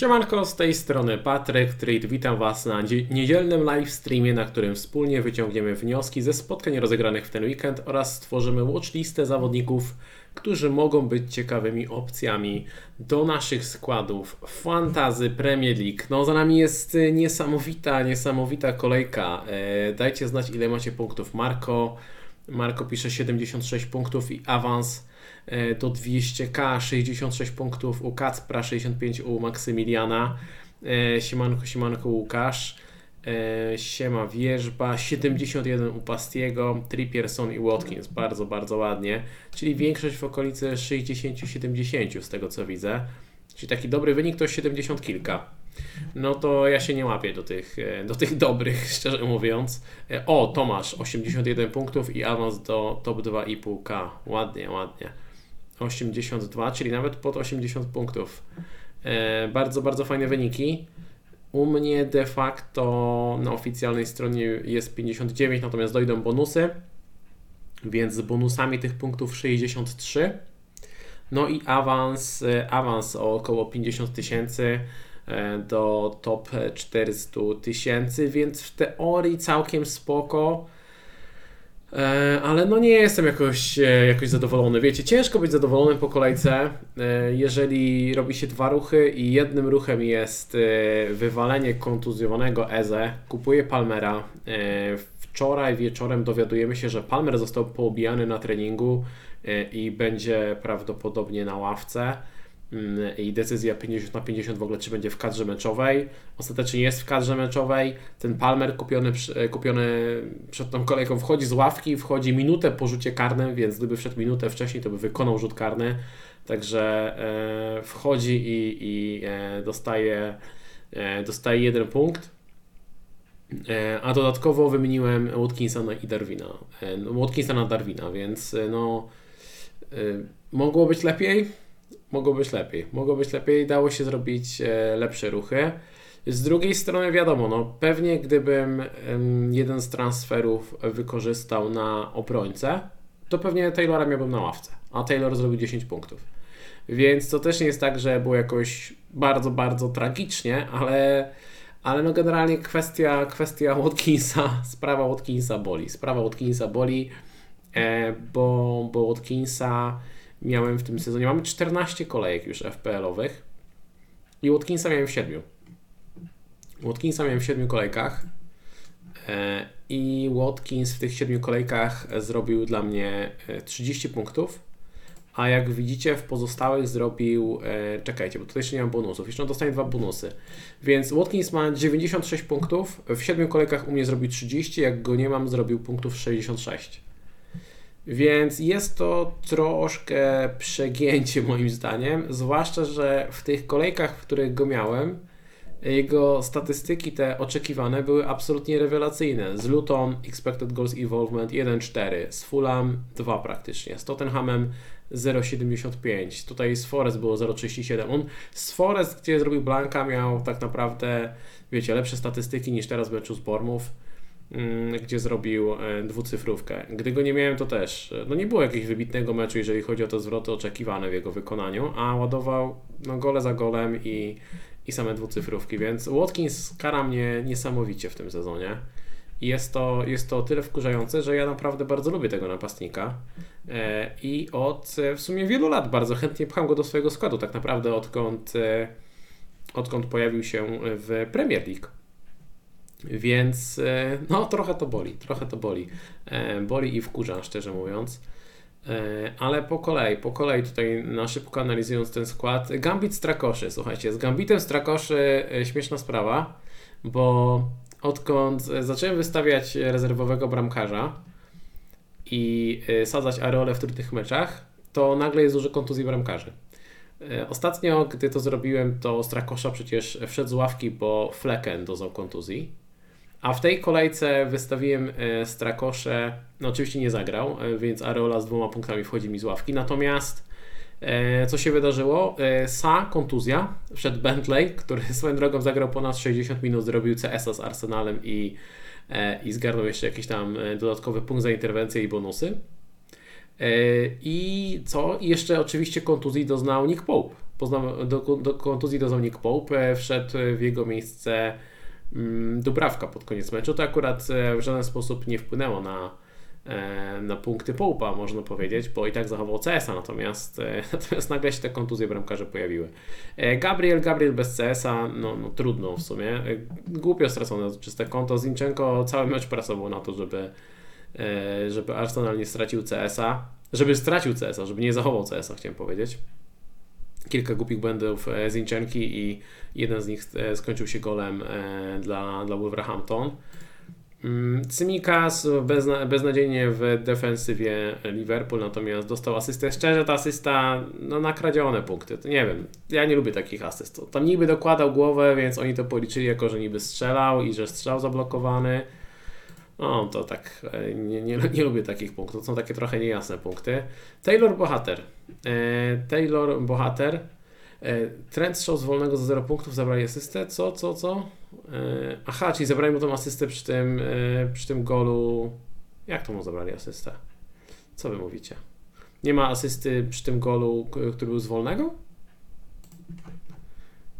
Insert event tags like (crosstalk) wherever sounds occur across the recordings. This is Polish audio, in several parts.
Siemanko, z tej strony Patryk Trade. Witam Was na niedzielnym live streamie, na którym wspólnie wyciągniemy wnioski ze spotkań rozegranych w ten weekend oraz stworzymy watchlistę zawodników, którzy mogą być ciekawymi opcjami do naszych składów Fantazy Premier League. No za nami jest niesamowita, niesamowita kolejka. E, dajcie znać ile macie punktów. Marko, Marko pisze 76 punktów i awans do 200k, 66 punktów u Kacpra, 65 u Maksymiliana, e, siemanko, siemanko Łukasz, e, siema Wierzba, 71 u Pastiego, Trippierson i Watkins, bardzo, bardzo ładnie, czyli większość w okolicy 60-70 z tego co widzę, czyli taki dobry wynik to 70 kilka. No to ja się nie łapię do tych, do tych (laughs) dobrych, szczerze mówiąc. O, Tomasz, 81 punktów i awans do top 2,5k. Ładnie, ładnie. 82, czyli nawet pod 80 punktów. E, bardzo, bardzo fajne wyniki. U mnie de facto na oficjalnej stronie jest 59, natomiast dojdą bonusy, więc z bonusami tych punktów 63. No i awans, e, awans o około 50 tysięcy e, do top 400 tysięcy, więc w teorii całkiem spoko. E, ale no nie jestem jakoś, e, jakoś zadowolony. Wiecie, ciężko być zadowolonym po kolejce, e, jeżeli robi się dwa ruchy i jednym ruchem jest wywalenie kontuzjowanego Eze. Kupuję Palmera. Wczoraj wieczorem dowiadujemy się, że Palmer został poobijany na treningu i będzie prawdopodobnie na ławce. Mm, i decyzja 50 na 50 w ogóle, czy będzie w kadrze meczowej. Ostatecznie jest w kadrze meczowej. Ten Palmer kupiony, e, kupiony przed tą kolejką wchodzi z ławki, wchodzi minutę po rzucie karnym, więc gdyby wszedł minutę wcześniej, to by wykonał rzut karny. Także e, wchodzi i, i e, dostaje, dostaje jeden punkt. A dodatkowo wymieniłem Watkinsa i Darwina. No, Watkinsa na Darwina, więc no mogło być lepiej mogło być lepiej. Mogło być lepiej, dało się zrobić e, lepsze ruchy. Z drugiej strony wiadomo, no pewnie gdybym jeden z transferów wykorzystał na obrońcę, to pewnie Taylora miałbym na ławce, a Taylor zrobił 10 punktów. Więc to też nie jest tak, że było jakoś bardzo, bardzo tragicznie, ale, ale no generalnie kwestia, kwestia Watkinsa, (laughs) sprawa Watkinsa boli. Sprawa Watkinsa boli, e, bo, bo Watkinsa miałem w tym sezonie. Mamy 14 kolejek już FPL-owych i Watkinsa miałem w 7. Watkinsa miałem w 7 kolejkach e, i Watkins w tych 7 kolejkach zrobił dla mnie 30 e, punktów, a jak widzicie w pozostałych zrobił, e, czekajcie, bo tutaj jeszcze nie mam bonusów, jeszcze on dostanie dwa bonusy, więc Watkins ma 96 punktów, w 7 kolejkach u mnie zrobił 30, jak go nie mam zrobił punktów 66. Więc jest to troszkę przegięcie (laughs) moim zdaniem, zwłaszcza, że w tych kolejkach, w których go miałem, jego statystyki te oczekiwane były absolutnie rewelacyjne. Z Luton Expected Goals Involvement 1,4, z Fulham 2 praktycznie, z Tottenhamem 0,75, tutaj z Forest było 0,37. On z Forest, gdzie zrobił Blanka, miał tak naprawdę, wiecie, lepsze statystyki niż teraz w meczu z Bormów. Mm, gdzie zrobił e, dwucyfrówkę. Gdy go nie miałem, to też e, no nie było jakiegoś wybitnego meczu, jeżeli chodzi o te zwroty oczekiwane w jego wykonaniu, a ładował no, gole za golem i, i same dwucyfrówki, więc Watkins kara mnie niesamowicie w tym sezonie. I jest to, jest to o tyle wkurzające, że ja naprawdę bardzo lubię tego napastnika e, i od w sumie wielu lat bardzo chętnie pcham go do swojego składu, tak naprawdę odkąd, odkąd pojawił się w Premier League. Więc e, no trochę to boli, trochę to boli. E, boli i wkurza, szczerze mówiąc. E, ale po kolei, po kolei tutaj na szybko analizując ten skład. Gambit Strakoszy, słuchajcie, z Gambitem Strakoszy śmieszna sprawa, bo odkąd zacząłem wystawiać rezerwowego bramkarza i sadzać areole w trudnych meczach, to nagle jest dużo kontuzji bramkarzy. Ostatnio, gdy to zrobiłem, to Strakosza przecież wszedł z ławki, bo Flecken dozał kontuzji. A w tej kolejce wystawiłem e, Strakosze, no oczywiście nie zagrał, e, więc Areola z dwoma punktami wchodzi mi z ławki. Natomiast e, co się wydarzyło? Sa, kontuzja, wszedł Bentley, który (laughs) swoją drogą zagrał ponad 60 minut, zrobił CS z Arsenalem i, i zgarnął jeszcze jakiś tam dodatkowy punkt za interwencję i bonusy. I co? I jeszcze oczywiście kontuzji doznał Nick Pope. Poznał, do, do kontuzji doznał Nick Pope, wszedł w jego miejsce Dubrawka pod koniec meczu. To akurat w żaden sposób nie wpłynęło na, E, na punkty Połpa, można powiedzieć, bo i tak zachował CS-a, natomiast, e, (laughs) natomiast nagle się te kontuzje bramkarze pojawiły. E, Gabriel, Gabriel bez CS-a, no, no trudno w sumie. Głupio stracone czyste konto. Zinchenko cały mecz pracował na to, żeby, żeby Arsenal nie stracił CS-a, żeby stracił CS-a, żeby nie zachował CS-a, chciałem powiedzieć. Kilka głupich błędów Zinchenki i jeden z nich skończył się golem dla, dla Wolverhampton. Cymikas mm, bezna beznadziejnie w defensywie Liverpool, natomiast dostał asystę. Szczerze, ta asysta, no nakradzione punkty. To nie wiem, ja nie lubię takich asyst. Tam niby dokładał głowę, więc oni to policzyli jako, że niby strzelał i że strzał zablokowany. No to tak, e, nie, nie, (laughs) nie lubię takich punktów. Są takie trochę niejasne punkty. Taylor Bohater. E, Taylor Bohater E, trend strzał z wolnego za 0 punktów, zabrali asystę. Co, co, co? Aha, czyli zabrali mu tą asystę przy tym, przy tym golu. Jak to mu zabrali asystę? Co wy mówicie? Nie ma asysty przy tym golu, który był z wolnego?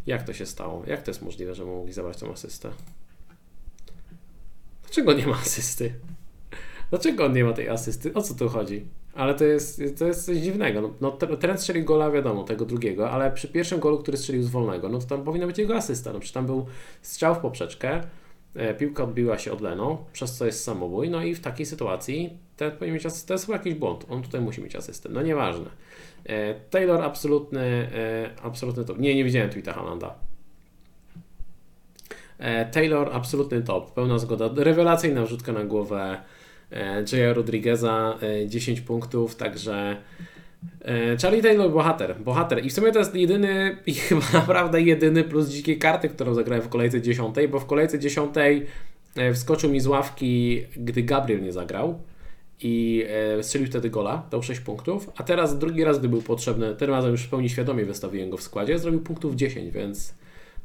Jak to się stało? Jak to jest możliwe, że mogli zabrać tą asystę? Dlaczego nie ma asysty? Dlaczego on nie ma tej asysty? O co tu chodzi? Ale to jest, to jest coś dziwnego. No, no strzelił gola, wiadomo, tego drugiego, ale przy pierwszym golu, który strzelił z wolnego, no to tam powinna być jego asysta. No przecież tam był strzał w poprzeczkę, e, piłka odbiła się od Leno, przez co jest samobój, no i w takiej sytuacji ten powinien mieć asystę. To jest chyba jakiś błąd, on tutaj musi mieć asystę. No nieważne. E, Taylor absolutny, e, absolutny top. Nie, nie widziałem tweeta Halanda. E, Taylor absolutny top, pełna zgoda. Rewelacyjna wrzutka na głowę E, Jaya Rodrigueza 10 e, punktów, także Charlie Taylor bohater, bohater. I w sumie to jest jedyny i (laughs) chyba naprawdę jedyny plus dzikiej karty, którą zagrałem w kolejce 10, bo w kolejce 10 wskoczył mi z ławki, gdy Gabriel nie zagrał i strzelił wtedy gola, dał 6 punktów, a teraz drugi raz, gdy był potrzebny, tym razem już w pełni świadomie wystawiłem go w składzie, zrobił punktów 10, więc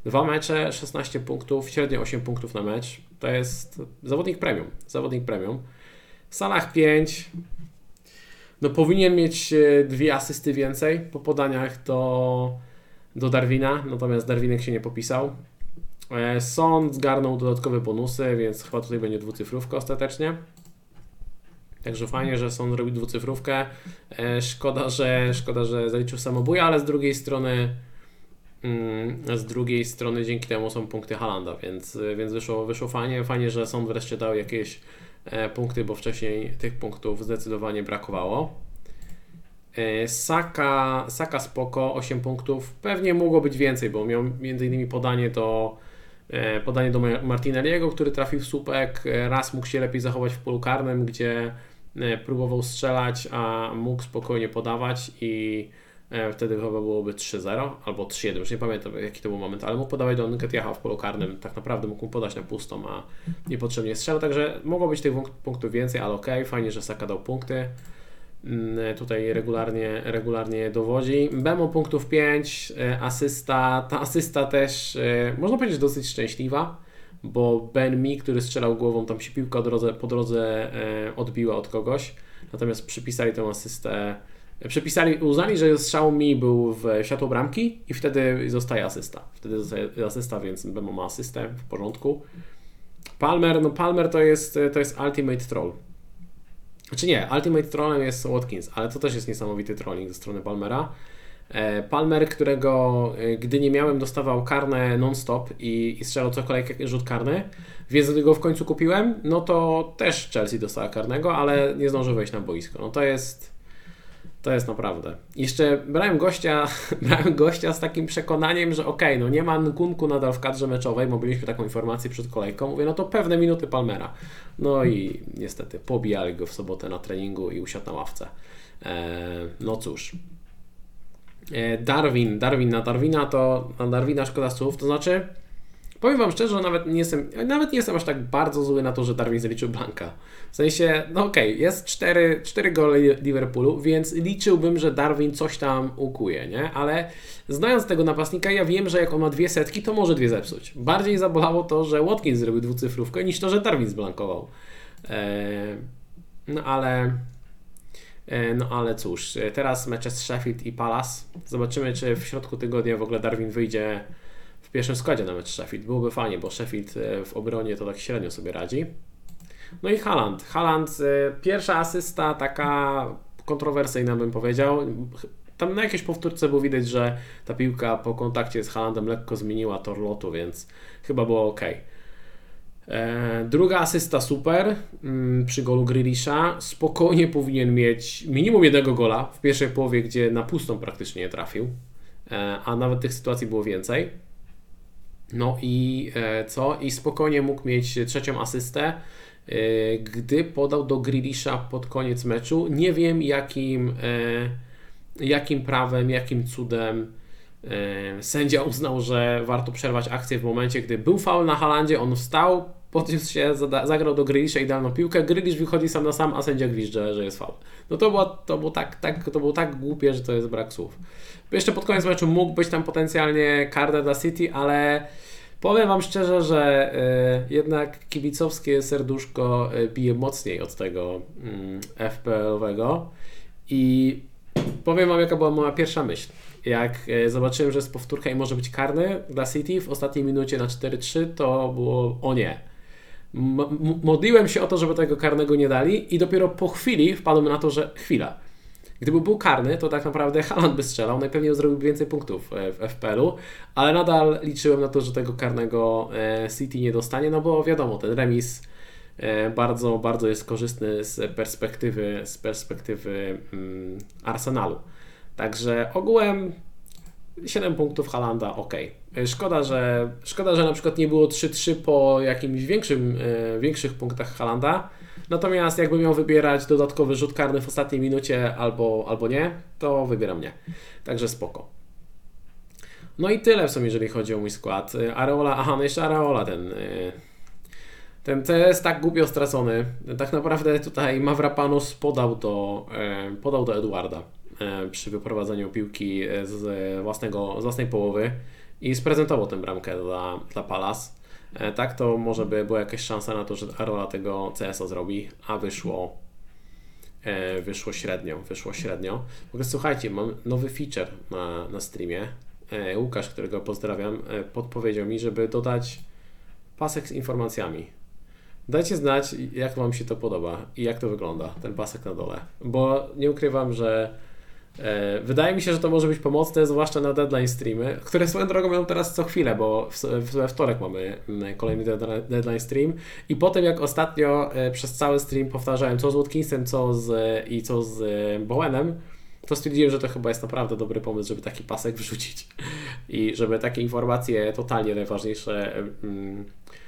dwa mecze, 16 punktów, średnio 8 punktów na mecz, to jest zawodnik premium, zawodnik premium. Salah 5. No powinien mieć e, dwie asysty więcej po podaniach do, do Darwina, natomiast Darwinek się nie popisał. E, Son zgarnął dodatkowe bonusy, więc chyba tutaj będzie dwucyfrówka ostatecznie. Także fajnie, że Son zrobił dwucyfrówkę. E, szkoda, że, szkoda, że zaliczył samobój, ale z drugiej strony z drugiej strony dzięki temu są punkty Halanda, więc, więc wyszło, wyszło fajnie. Fajnie, że Son wreszcie dał jakieś E, punkty, bo wcześniej tych punktów zdecydowanie brakowało. E, Saka, Saka spoko, 8 punktów. Pewnie mogło być więcej, bo miał m.in. podanie do e, podanie do Martinelliego, który trafił w słupek. Raz mógł się lepiej zachować w polu karnym, gdzie próbował strzelać, a mógł spokojnie podawać i wtedy chyba byłoby 3-0 albo 3-1, już nie pamiętam jaki to był moment, ale mógł podawać do Nketiaha w polu karnym, tak naprawdę mógł mu podać na pustą, a niepotrzebnie strzelał, także mogło być tych punktów więcej, ale ok, fajnie, że Saka dał punkty. Mm, tutaj regularnie, regularnie dowodzi. Bemo punktów 5, e, asysta. Ta asysta też e, można powiedzieć dosyć szczęśliwa, bo Ben Mi, który strzelał głową, tam się piłka drodze, po drodze odbiła od kogoś, natomiast przypisali tę asystę Przepisali, uznali, że strzał mi był w światło bramki i wtedy zostaje asysta. Wtedy zostaje asysta, więc Bemo ma asystę w porządku. Palmer, no Palmer to jest, to jest ultimate troll. Znaczy nie, ultimate trollem jest Watkins, ale to też jest niesamowity trolling ze strony Palmera. E, Palmer, którego e, gdy nie miałem dostawał karne non-stop i, i strzelał co kolejkę rzut karny, więc gdy go w końcu kupiłem, no to też Chelsea dostała karnego, ale nie zdążył wejść na boisko. No to jest to jest naprawdę. Jeszcze brałem gościa, (laughs) brałem gościa z takim przekonaniem, że okej, okay, no nie ma Nkunku nadal w kadrze meczowej, bo mieliśmy taką informację przed kolejką. Mówię, no to pewne minuty Palmera. No i niestety pobijali go w sobotę na treningu i usiadł na ławce. Eee, no cóż. Eee, Darwin, Darwin na Darwina to na Darwina szkoda słów, to znaczy Powiem Wam szczerze, że nawet nie jestem, nawet nie jestem aż tak bardzo zły na to, że Darwin zaliczył Blanka. W sensie, no okej, okay, jest 4, 4 gole Liverpoolu, więc liczyłbym, że Darwin coś tam ukuje, nie? Ale znając tego napastnika, ja wiem, że jak on ma dwie setki, to może dwie zepsuć. Bardziej zabolało to, że Watkins zrobił dwucyfrówkę, niż to, że Darwin zblankował. Eee, no ale E, no ale cóż, e, teraz mecze z Sheffield i Palace. Zobaczymy, czy w środku tygodnia w ogóle Darwin wyjdzie w pierwszym składzie na mecz Sheffield. Byłoby fajnie, bo Sheffield e, w obronie to tak średnio sobie radzi. No i Haaland. Haaland, pierwsza asysta taka kontrowersyjna bym powiedział. Tam na jakiejś powtórce było widać, że ta piłka po kontakcie z Haalandem lekko zmieniła tor lotu, więc chyba było ok. E, druga asysta super mm, przy golu Grealisha. Spokojnie powinien mieć minimum jednego gola w pierwszej połowie, gdzie na pustą praktycznie nie trafił, e, a nawet tych sytuacji było więcej. No i e, co? I spokojnie mógł mieć trzecią asystę, gdy podał do Grealisha pod koniec meczu. Nie wiem jakim, jakim prawem, jakim cudem sędzia uznał, że warto przerwać akcję w momencie, gdy był faul na Halandzie, on wstał, podniósł się, zagrał do Grealisha idealną piłkę, Grealish wychodzi sam na sam, a sędzia gwizdże, że jest faul. No to było, to było, tak, tak, to było tak głupie, że to jest brak słów. Jeszcze pod koniec meczu mógł być tam potencjalnie karta dla City, ale powiem Wam szczerze, że y, jednak kibicowskie serduszko y, bije mocniej od tego y, FPL-owego i powiem Wam jaka była moja pierwsza myśl. Jak y, zobaczyłem, że jest powtórka i może być karny dla City w ostatniej minucie na 4-3, to było o nie modliłem się o to, żeby tego karnego nie dali i dopiero po chwili wpadłem na to, że chwila. Gdyby był karny, to tak naprawdę Haaland by strzelał, najpewniej zrobiłby więcej punktów e, w FPL-u, ale nadal liczyłem na to, że tego karnego e, City nie dostanie, no bo wiadomo, ten remis e, bardzo, bardzo jest korzystny z perspektywy, z perspektywy mm, Arsenalu. Także ogółem 7 punktów Halanda, ok. Szkoda, że, szkoda, że na przykład nie było 3-3 po jakimś większym, e, większych punktach Halanda. Natomiast jakby miał wybierać dodatkowy rzut karny w ostatniej minucie albo, albo nie, to wybieram nie. Także spoko. No i tyle w sumie, jeżeli chodzi o mój skład. Areola, aha, no jeszcze Areola ten. E, ten CS tak głupio stracony. Tak naprawdę tutaj Mavrapanos podał do, e, podał do Eduarda. E, przy wyprowadzeniu piłki e, z, własnego, z własnej połowy i sprezentował tę bramkę dla, dla Palas. E, tak to może by była jakaś szansa na to, że Arola tego CS-a zrobi, a wyszło wyszło średnio, wyszło średnio. W ogóle słuchajcie, mam nowy feature na, na streamie. Łukasz, którego pozdrawiam, podpowiedział mi, żeby dodać pasek z informacjami. Dajcie znać, jak Wam się to podoba i jak to wygląda, ten pasek na dole. Bo nie ukrywam, że E, wydaje mi się, że to może być pomocne, zwłaszcza na deadline streamy, które swoją drogą mają teraz co chwilę, bo we wtorek mamy mm, kolejny deadline stream i potem jak ostatnio e, przez cały stream powtarzałem co z Watkinsem co z, i co z e, Bowenem, to stwierdziłem, że to chyba jest naprawdę dobry pomysł, żeby taki pasek wrzucić i żeby takie informacje totalnie najważniejsze mm, E,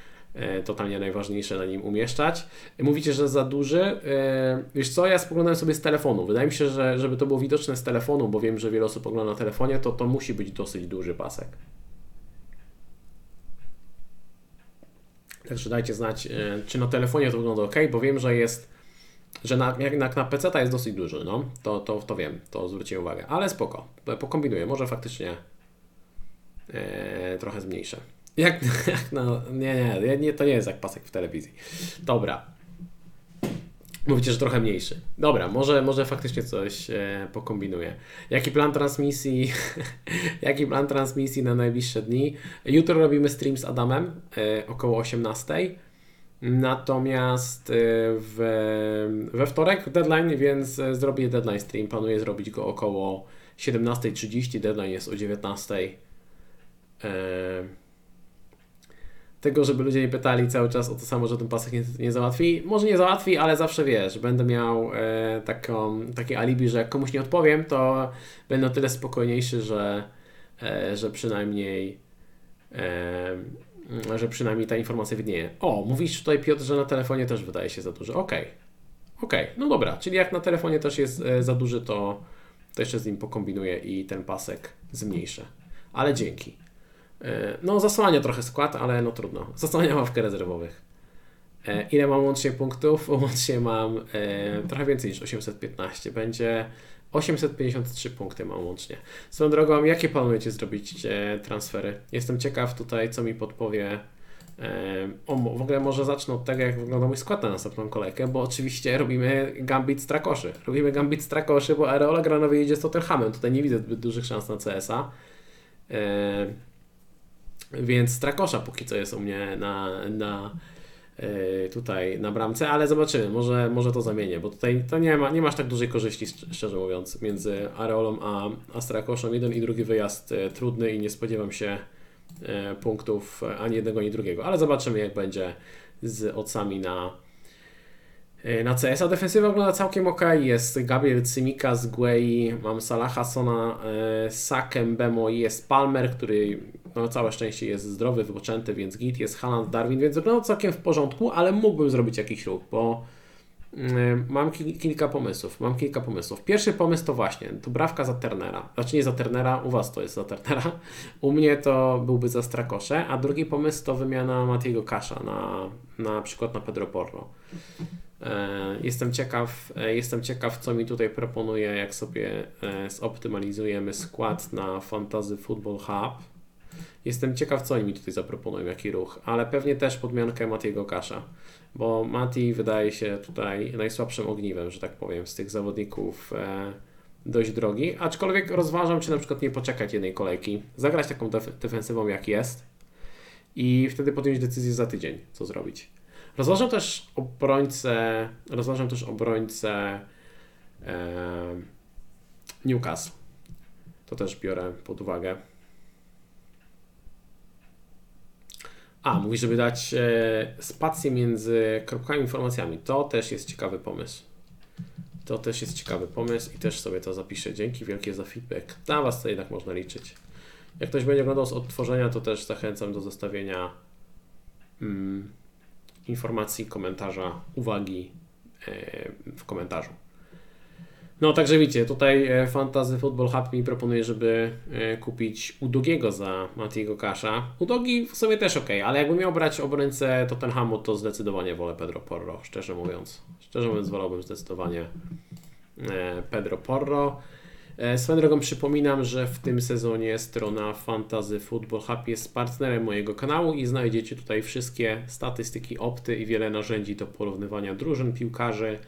totalnie najważniejsze na nim umieszczać. Mówicie, że za duży. E, wiesz co, ja spoglądałem sobie z telefonu. Wydaje mi się, że żeby to było widoczne z telefonu, bo wiem, że wiele osób ogląda na telefonie, to to musi być dosyć duży pasek. Także dajcie znać, e, czy na telefonie to wygląda ok, bo wiem, że jest, że na, jak na PC jest dosyć duży, no, to, to, to wiem, to zwróciłem uwagę, ale spoko, pokombinuję, może faktycznie e, trochę zmniejszę. Jak, (laughs) jak no, nie, nie, nie, to nie jest jak pasek w telewizji. Dobra. Mówicie, że trochę mniejszy. Dobra, może, może faktycznie coś e, pokombinuję. Jaki plan transmisji? (laughs) jaki plan transmisji na najbliższe dni? Jutro robimy stream z Adamem e, około 18. Natomiast e, w, we wtorek deadline, więc e, zrobię deadline stream. Planuję zrobić go około 17.30. Deadline jest o 19.00. Tego, żeby ludzie nie pytali cały czas o to samo, że ten pasek nie, nie załatwi. Może nie załatwi, ale zawsze wiesz, będę miał e, taką, takie alibi, że jak komuś nie odpowiem, to będę o tyle spokojniejszy, że, e, że przynajmniej e, że przynajmniej ta informacja widnieje. O, mówisz tutaj Piotr, że na telefonie też wydaje się za duży. Okej. Okay. Okej, okay. no dobra, czyli jak na telefonie też jest e, za duży, to, to jeszcze z nim pokombinuję i ten pasek zmniejszę. Ale dzięki. E, no, zasłania trochę skład, ale no trudno. Zasłania ławkę rezerwowych. E, ile mam łącznie punktów? (laughs) Łącznie mam e, trochę więcej niż 815. Będzie 853 punkty mam łącznie. Swoją drogą, jakie planujecie zrobić transfery? Jestem ciekaw tutaj, co mi podpowie O, w ogóle może zacznę od tego, jak wygląda mój skład na następną kolejkę, bo oczywiście robimy Gambit Strakoszy. Robimy Gambit Strakoszy, bo Areola gra na wyjeździe z Tottenhamem. Tutaj nie widzę zbyt dużych szans na CSA. Więc Strakosza póki co jest u mnie na, na tutaj na bramce, ale zobaczymy, może, może to zamienię, bo tutaj to nie, ma, nie masz tak dużej korzyści, szczerze mówiąc, między Areolą a, a Strakoszą. Jeden i drugi wyjazd trudny i nie spodziewam się E, punktów ani jednego, ani drugiego, ale zobaczymy jak będzie z ocami na, e, na CS. A defensywa wygląda całkiem ok. Jest Gabriel Cymika z Guei, mam Salaha, Sona, e, Sakem, Bemo i jest Palmer, który no, całe szczęście jest zdrowy, wypoczęty, więc git. Jest Haland, Darwin, więc wygląda całkiem w porządku, ale mógłbym zrobić jakiś ruch, bo Mam kilka pomysłów. Mam kilka pomysłów. Pierwszy pomysł to właśnie brawka za Turnera. Znaczy nie za Turnera, u Was to jest za Turnera. (laughs) U mnie to byłby za Strakosze, a drugi pomysł to wymiana Matiego Kasza na, na przykład na Pedro Porro. E, jestem ciekaw, e, jestem ciekaw, co mi tutaj proponuje, jak sobie e, zoptymalizujemy skład na Fantasy Football Hub. Jestem ciekaw, co mi tutaj zaproponują, jaki ruch, ale pewnie też podmiankę Matiego Kasza bo Mati wydaje się tutaj najsłabszym ogniwem, że tak powiem, z tych zawodników e, dość drogi, aczkolwiek rozważam, czy na przykład nie poczekać jednej kolejki, zagrać taką def defensywą jak jest i wtedy podjąć decyzję za tydzień, co zrobić. Rozważam też obrońcę, rozważam też obrońcę e, Newcastle. To też biorę pod uwagę. A, mówi, żeby dać e, spację między kropkami informacjami. To też jest ciekawy pomysł. To też jest ciekawy pomysł i też sobie to zapiszę. Dzięki wielkie za feedback. Na Was to jednak można liczyć. Jak ktoś będzie oglądał z odtworzenia, to też zachęcam do zostawienia mm, informacji, komentarza, uwagi e, w komentarzu. No, także widzicie, tutaj e, Fantasy Football Hub mi proponuje, żeby e, kupić Udogiego za Matiego Kasza. Udogi w sobie też ok, ale jakbym miał brać obrońcę Tottenhamu, to zdecydowanie wolę Pedro Porro, szczerze mówiąc. Szczerze mówiąc, wolałbym zdecydowanie e, Pedro Porro. Swoją drogą przypominam, że w tym sezonie strona Fantasy Football Hub jest partnerem mojego kanału i znajdziecie tutaj wszystkie statystyki opty i wiele narzędzi do porównywania drużyn, piłkarzy,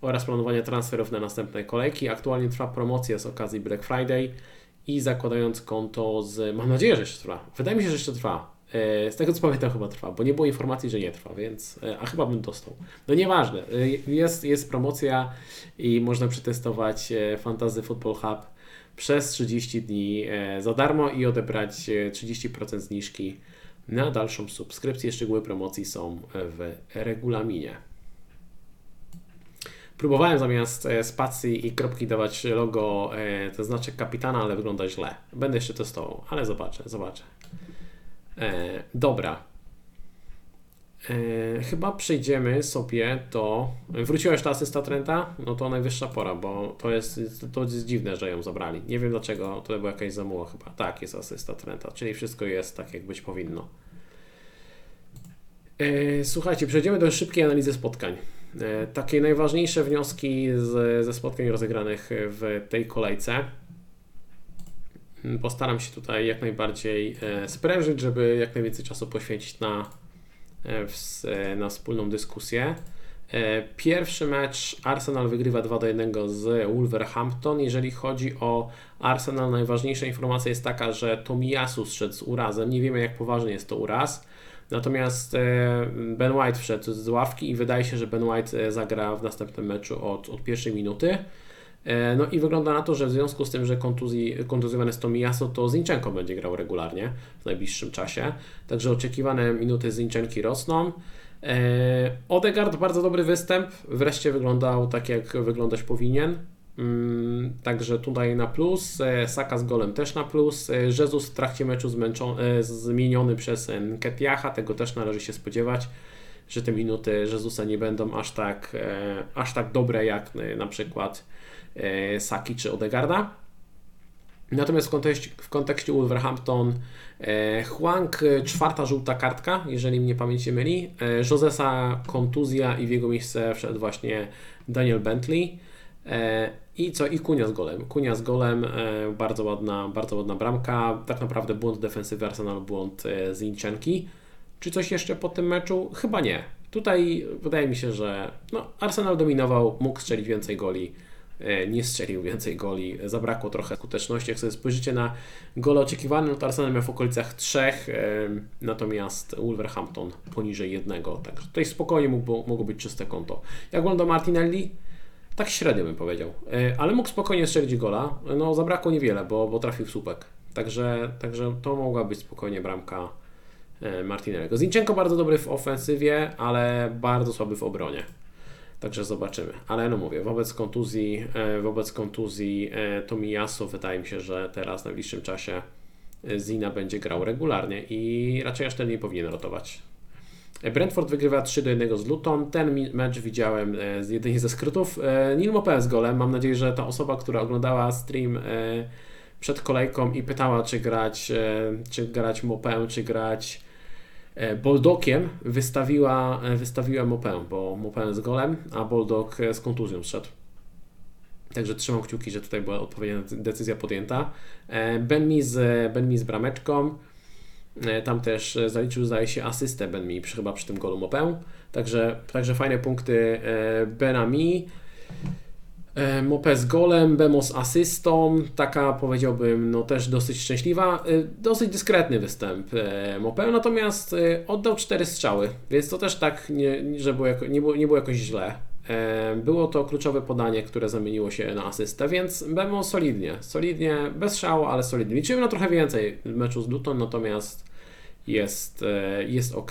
oraz planowania transferów na następne kolejki. Aktualnie trwa promocja z okazji Black Friday i zakładając konto z. Mam nadzieję, że jeszcze trwa. Wydaje mi się, że jeszcze trwa. E, z tego co pamiętam, chyba trwa, bo nie było informacji, że nie trwa, więc. E, a chyba bym dostał. No nieważne. E, jest, jest promocja i można przetestować Fantasy Football Hub przez 30 dni za darmo i odebrać 30% zniżki na dalszą subskrypcję. Szczegóły promocji są w regulaminie. Próbowałem zamiast e, spacji i kropki dawać logo, e, to znaczy kapitana, ale wygląda źle. Będę jeszcze testował, ale zobaczę, zobaczę. E, dobra. E, chyba przejdziemy sobie do... Wróciłeś ta asysta Trenta? No to najwyższa pora, bo to jest, to jest dziwne, że ją zabrali. Nie wiem dlaczego, to była jakaś zamuła chyba. Tak, jest asysta Trenta, czyli wszystko jest tak, jak być powinno. E, słuchajcie, przejdziemy do szybkiej analizy spotkań. E, takie najważniejsze wnioski z, ze spotkań rozegranych w tej kolejce. Postaram się tutaj jak najbardziej e, sprężyć, żeby jak najwięcej czasu poświęcić na, e, na wspólną dyskusję. Pierwszy mecz Arsenal wygrywa 2 do 1 z Wolverhampton. Jeżeli chodzi o Arsenal, najważniejsza informacja jest taka, że Tomiyasu zszedł z urazem. Nie wiemy, jak poważny jest to uraz. Natomiast e, Ben White wszedł z ławki i wydaje się, że Ben White e, zagra w następnym meczu od, od pierwszej minuty. E, no i wygląda na to, że w związku z tym, że kontuzji, kontuzjowany jest Tomiyasu, to Zinchenko będzie grał regularnie w najbliższym czasie. Także oczekiwane minuty Zinchenki rosną. Odegaard bardzo dobry występ, wreszcie wyglądał tak jak wyglądać powinien. Mm, także tutaj na plus, e, Saka z golem też na plus, e, Jezus w trakcie meczu e, zmieniony przez Ketiacha, tego też należy się spodziewać, że te minuty Jezusa nie będą aż tak, aż tak dobre jak na przykład Saki czy Odegarda. Natomiast w kontekście, w kontekście Wolverhampton Huang czwarta żółta kartka, jeżeli mnie pamięć nie myli, Josesa kontuzja i w jego miejsce wszedł właśnie Daniel Bentley. I co? I Kunia z golem. Kunia z golem, e, bardzo ładna, bardzo ładna bramka. Tak naprawdę błąd defensywy Arsenal, błąd e, z Inczenki. Czy coś jeszcze po tym meczu? Chyba nie. Tutaj wydaje mi się, że no, Arsenal dominował, mógł strzelić więcej goli, e, nie strzelił więcej goli, zabrakło trochę skuteczności. Jak sobie spojrzycie na gole oczekiwane, no to Arsenal miał w okolicach trzech, e, natomiast Wolverhampton poniżej jednego, także tutaj spokojnie mógł, mogło być czyste konto. Jak wygląda Martinelli? Tak średnio bym powiedział, e, ale mógł spokojnie strzelić gola, no zabrakło niewiele, bo, bo trafił w słupek, także, także to mogła być spokojnie bramka E, Martinelliego. Zinchenko bardzo dobry w ofensywie, ale bardzo słaby w obronie. Także zobaczymy. Ale no mówię, wobec kontuzji, e, wobec kontuzji Tomiyasu wydaje mi się, że teraz w najbliższym czasie Zina będzie grał regularnie i raczej aż ten nie powinien rotować. Brentford wygrywa 3 do 1 z Luton. Ten mecz widziałem z jedynie ze skrótów. Nil Mopé z golem. Mam nadzieję, że ta osoba, która oglądała stream przed kolejką i pytała, czy grać, czy grać Mopę, czy grać E, Boldokiem wystawiła, e, wystawiła Mopę, bo Mopę z golem, a Boldok e, z kontuzją szedł. Także trzymam kciuki, że tutaj była odpowiednia decyzja podjęta. Ben Mi z, ben Mi z brameczką. Tam też zaliczył, zdaje się, asystę Ben Mi, chyba przy tym golu Mopę. Także, także fajne punkty Benami. E, Mopę z golem, Bemo z asystą, taka powiedziałbym no też dosyć szczęśliwa, e, dosyć dyskretny występ e, Mopę, natomiast oddał cztery strzały, więc to też tak nie, że było jako, nie, było, nie było jakoś źle. Było to kluczowe podanie, które zamieniło się na asystę, więc Bemo solidnie, solidnie, bez szału, ale solidnie. Liczyłem na trochę więcej w meczu z Luton, natomiast jest, jest ok.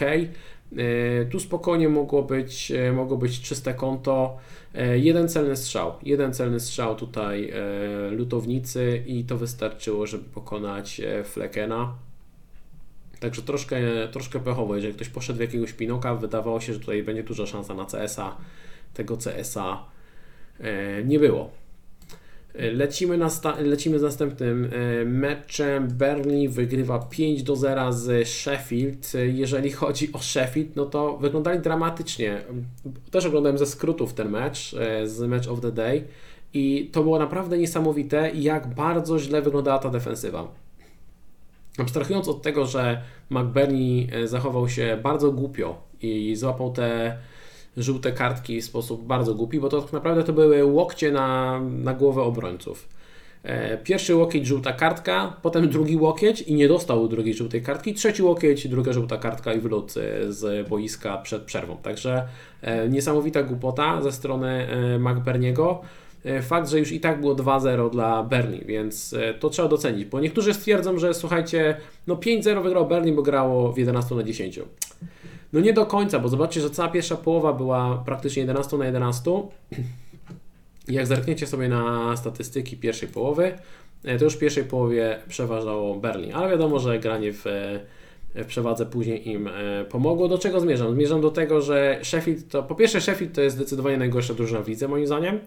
Tu spokojnie mogło być, mogło być czyste konto. E, jeden celny strzał, jeden celny strzał tutaj e, lutownicy i to wystarczyło, żeby pokonać e, Flekena. Także troszkę, troszkę pechowo, jeżeli ktoś poszedł w jakiegoś Pinoka, wydawało się, że tutaj będzie duża szansa na CS-a. Tego CS-a nie było. Lecimy, lecimy z następnym e, meczem. Burnley wygrywa 5 do 0 z Sheffield. Jeżeli chodzi o Sheffield, no to wyglądali dramatycznie. Też oglądałem ze skrótów ten mecz, e, z Match of the Day i to było naprawdę niesamowite, jak bardzo źle wyglądała ta defensywa. Abstrahując od tego, że McBurney e, zachował się bardzo głupio i złapał te żółte kartki w sposób bardzo głupi, bo to tak naprawdę to były łokcie na, na głowę obrońców. E, pierwszy łokieć, żółta kartka, potem drugi łokieć i nie dostał drugiej żółtej kartki, trzeci łokieć, druga żółta kartka i wylot z boiska przed przerwą. Także e, niesamowita głupota ze strony e, McBerniego. Fakt, że już i tak było 2-0 dla Berni, więc to trzeba docenić, bo niektórzy stwierdzą, że słuchajcie, no 5-0 wygrał Berni, bo grało w 11 na 10. No nie do końca, bo zobaczcie, że cała pierwsza połowa była praktycznie 11 na 11. Jak zerkniecie sobie na statystyki pierwszej połowy, e, to już w pierwszej połowie przeważało Berlin, ale wiadomo, że granie w, e, w przewadze później im e, pomogło. Do czego zmierzam? Zmierzam do tego, że Sheffield to, po pierwsze Sheffield to jest zdecydowanie najgorsza drużyna w lidze moim zdaniem,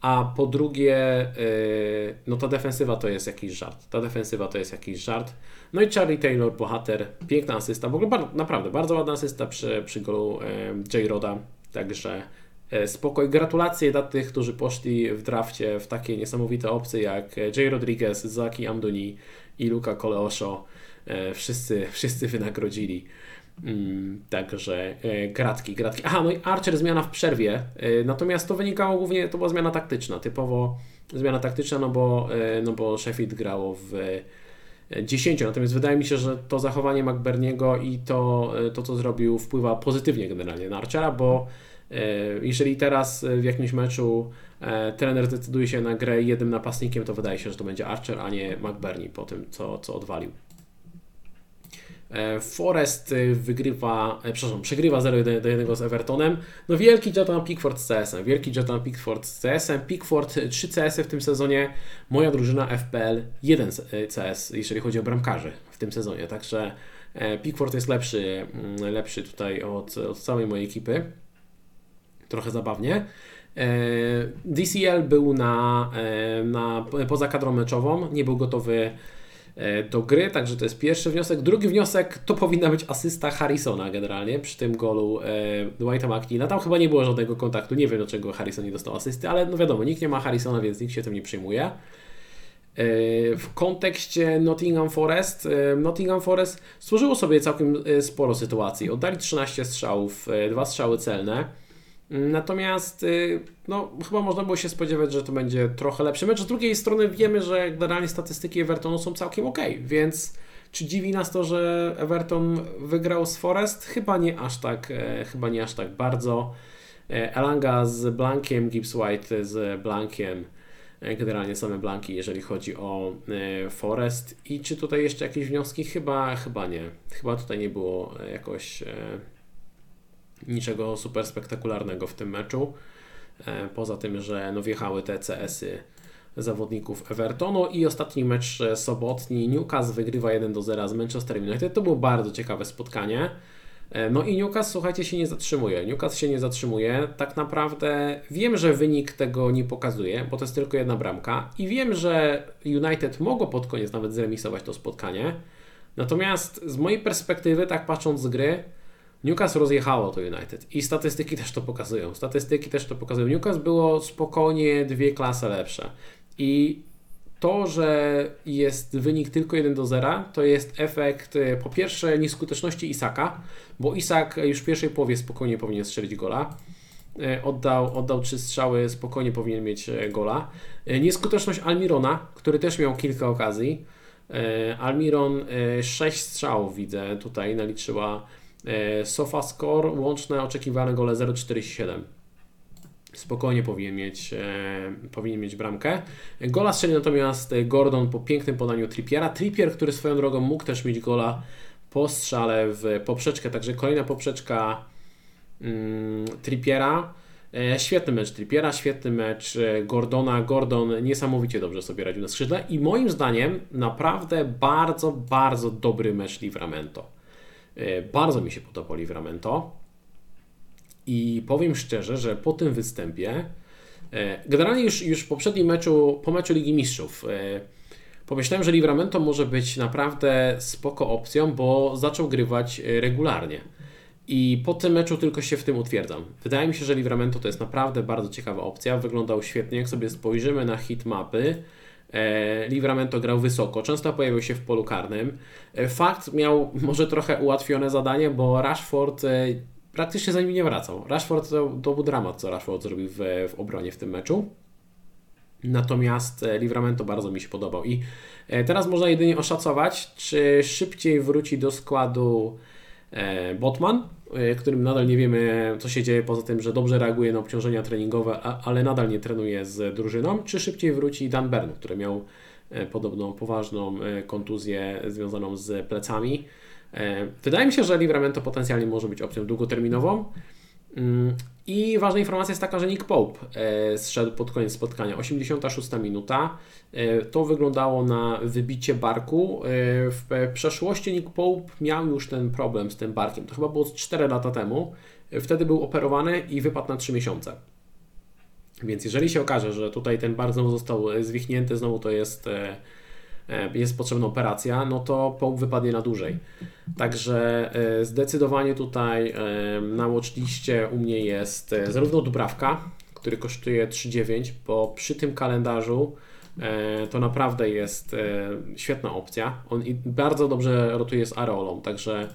a po drugie no ta defensywa to jest jakiś żart. Ta defensywa to jest jakiś żart. No i Charlie Taylor, bohater, piękna asysta, w ogóle naprawdę bardzo ładna asysta przy, przy golu e, J. Roda, także e, spokoj. Gratulacje dla tych, którzy poszli w drafcie w takie niesamowite opcje jak J. Rodriguez, Zaki Amduni i Luka Coleosho. Wszyscy, wszyscy wynagrodzili. Mm, także e, gratki, gratki. Aha, no i Archer zmiana w przerwie. E, natomiast to wynikało głównie, to była zmiana taktyczna, typowo zmiana taktyczna, no bo, e, no bo Sheffield grało w 10. Natomiast wydaje mi się, że to zachowanie McBerniego i to, to, co zrobił, wpływa pozytywnie generalnie na Archera, bo e, jeżeli teraz w jakimś meczu e, trener decyduje się na grę jednym napastnikiem, to wydaje się, że to będzie Archer, a nie McBurney po tym, co, co odwalił. E, Forest y, wygrywa, e, przepraszam, przegrywa 0 do 1 z Evertonem. No wielki Jordan Pickford z CS-em, wielki Jordan Pickford z CS-em. Pickford 3 CS-y w tym sezonie, moja drużyna FPL 1 CS, jeżeli chodzi o bramkarzy w tym sezonie. Także e, Pickford jest lepszy, mm, lepszy tutaj od, od całej mojej ekipy. Trochę zabawnie. DCL był na, na, poza kadrą meczową, nie był gotowy E, do gry, także to jest pierwszy wniosek. Drugi wniosek to powinna być asysta Harrisona generalnie przy tym golu e, Dwighta McNeila. Tam chyba nie było żadnego kontaktu, nie wiem dlaczego Harrison nie dostał asysty, ale no wiadomo, nikt nie ma Harrisona, więc nikt się tym nie przyjmuje. W kontekście Nottingham Forest, Nottingham Forest stworzyło sobie całkiem sporo sytuacji. Oddali 13 strzałów, dwa strzały celne. Natomiast no, chyba można było się spodziewać, że to będzie trochę lepszy mecz. Z drugiej strony wiemy, że generalnie statystyki Evertonu są całkiem ok, więc czy dziwi nas to, że Everton wygrał z Forest? Chyba nie aż tak, e, chyba nie aż tak bardzo. E, Elanga z Blankiem, Gibbs White z Blankiem. E, generalnie same blanki, jeżeli chodzi o Forest. I czy tutaj jeszcze jakieś wnioski? Chyba, chyba nie. Chyba tutaj nie było jakoś niczego super spektakularnego w tym meczu. Poza tym, że no wjechały te CS-y zawodników Evertonu i ostatni mecz sobotni Newcastle wygrywa 1 do 0 z Manchester United. To było bardzo ciekawe spotkanie. E, no i Newcastle, słuchajcie, się nie zatrzymuje. Newcastle się nie zatrzymuje. Tak naprawdę wiem, że wynik tego nie pokazuje, bo to jest tylko jedna bramka. I wiem, że United mogło pod koniec nawet zremisować to spotkanie. Natomiast z mojej perspektywy, tak patrząc z gry, Newcastle rozjechało to United i statystyki też to pokazują. Statystyki też to pokazują. Newcastle było spokojnie dwie klasy lepsze. I to, że jest wynik tylko 1 do 0, to jest efekt e, po pierwsze nieskuteczności Isaka, bo Isak już w pierwszej połowie spokojnie powinien strzelić gola. E, oddał, oddał trzy strzały, spokojnie powinien mieć e, gola. Nieskuteczność Almirona, który też miał kilka okazji. Almiron 6 strzałów widzę tutaj naliczyła SofaScore, łączne oczekiwane gole 0,47 spokojnie powinien mieć, e, powinien mieć bramkę. Gola strzelił natomiast Gordon po pięknym podaniu Trippiera. Trippier, który swoją drogą mógł też mieć gola po strzale w poprzeczkę, także kolejna poprzeczka mm, Trippiera. E, świetny mecz Trippiera, świetny mecz e, Gordona. Gordon niesamowicie dobrze sobie radził na skrzydle i moim zdaniem naprawdę bardzo, bardzo dobry mecz Livramento. E, bardzo mi się podobał Livramento. I powiem szczerze, że po tym występie, e, generalnie już, już w poprzednim meczu, po meczu Ligi Mistrzów, e, pomyślałem, że Livramento może być naprawdę spoko opcją, bo zaczął grywać regularnie. I po tym meczu tylko się w tym utwierdzam. Wydaje mi się, że Livramento to jest naprawdę bardzo ciekawa opcja. Wyglądał świetnie. Jak sobie spojrzymy na hitmapy, Livramento grał wysoko, często pojawił się w polu karnym. Fakt miał może trochę ułatwione zadanie, bo Rashford praktycznie za nim nie wracał. Rashford to, to był dramat, co Rashford zrobił w, w obronie w tym meczu. Natomiast e, Livramento bardzo mi się podobał. I e, teraz można jedynie oszacować, czy szybciej wróci do składu e, Botman, którym nadal nie wiemy, co się dzieje, poza tym, że dobrze reaguje na obciążenia treningowe, ale nadal nie trenuje z drużyną, czy szybciej wróci Dan Burn, który miał podobną poważną kontuzję związaną z plecami. E, wydaje mi się, że Livramento potencjalnie może być opcją długoterminową. Mm, I ważna informacja jest taka, że Nick Pope e, zszedł pod koniec spotkania. 86 minuta. E, to wyglądało na wybicie barku. W przeszłości Nick Pope miał już ten problem z tym barkiem. To chyba było 4 lata temu. Wtedy był operowany i wypadł na 3 miesiące. Więc jeżeli się okaże, że tutaj ten bar znowu został zwichnięty, znowu to jest E, jest potrzebna operacja, no to połów wypadnie na dłużej. Także e, zdecydowanie tutaj e, na watchliście u mnie jest zarówno Dubrawka, który kosztuje 3,9, bo przy tym kalendarzu to naprawdę jest świetna opcja. On bardzo dobrze rotuje z Areolą, także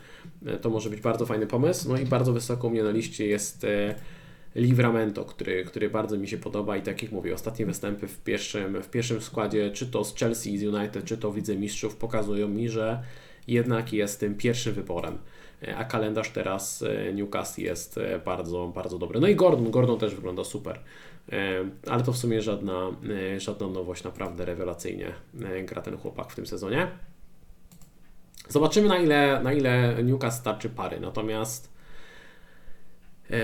to może być bardzo fajny pomysł. No i bardzo wysoko u mnie na liście jest Livramento, który, który bardzo mi się podoba i tak jak mówię, ostatnie występy w pierwszym, w pierwszym składzie, czy to z Chelsea, z United, czy to widzę mistrzów, pokazują mi, że jednak jest tym pierwszym wyborem. A kalendarz teraz e, Newcastle jest e, bardzo, bardzo dobry. No i Gordon, Gordon też wygląda super. E, ale to w sumie żadna, żadna nowość, naprawdę rewelacyjnie gra ten chłopak w tym sezonie. Zobaczymy na ile, na ile Newcastle starczy pary. Natomiast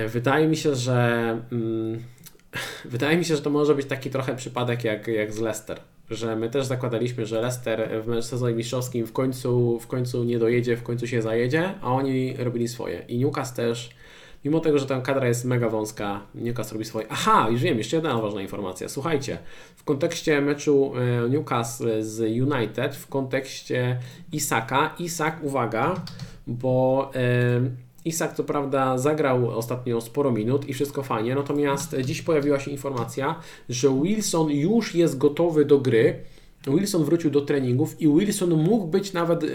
wydaje mi się, że mm, (laughs) wydaje mi się, że to może być taki trochę przypadek jak, jak z Leicester, że my też zakładaliśmy, że Leicester w sezonie mistrzowskim w końcu, w końcu nie dojedzie, w końcu się zajedzie, a oni robili swoje. I Newcastle też, mimo tego, że ta kadra jest mega wąska, Newcastle robi swoje. Aha, już wiem, jeszcze jedna ważna informacja. Słuchajcie, w kontekście meczu e, Newcastle z United, w kontekście Isaka, Isak, uwaga, bo... Yy, Isak co prawda zagrał ostatnio sporo minut i wszystko fajnie, natomiast dziś pojawiła się informacja, że Wilson już jest gotowy do gry Wilson wrócił do treningów i Wilson mógł być nawet,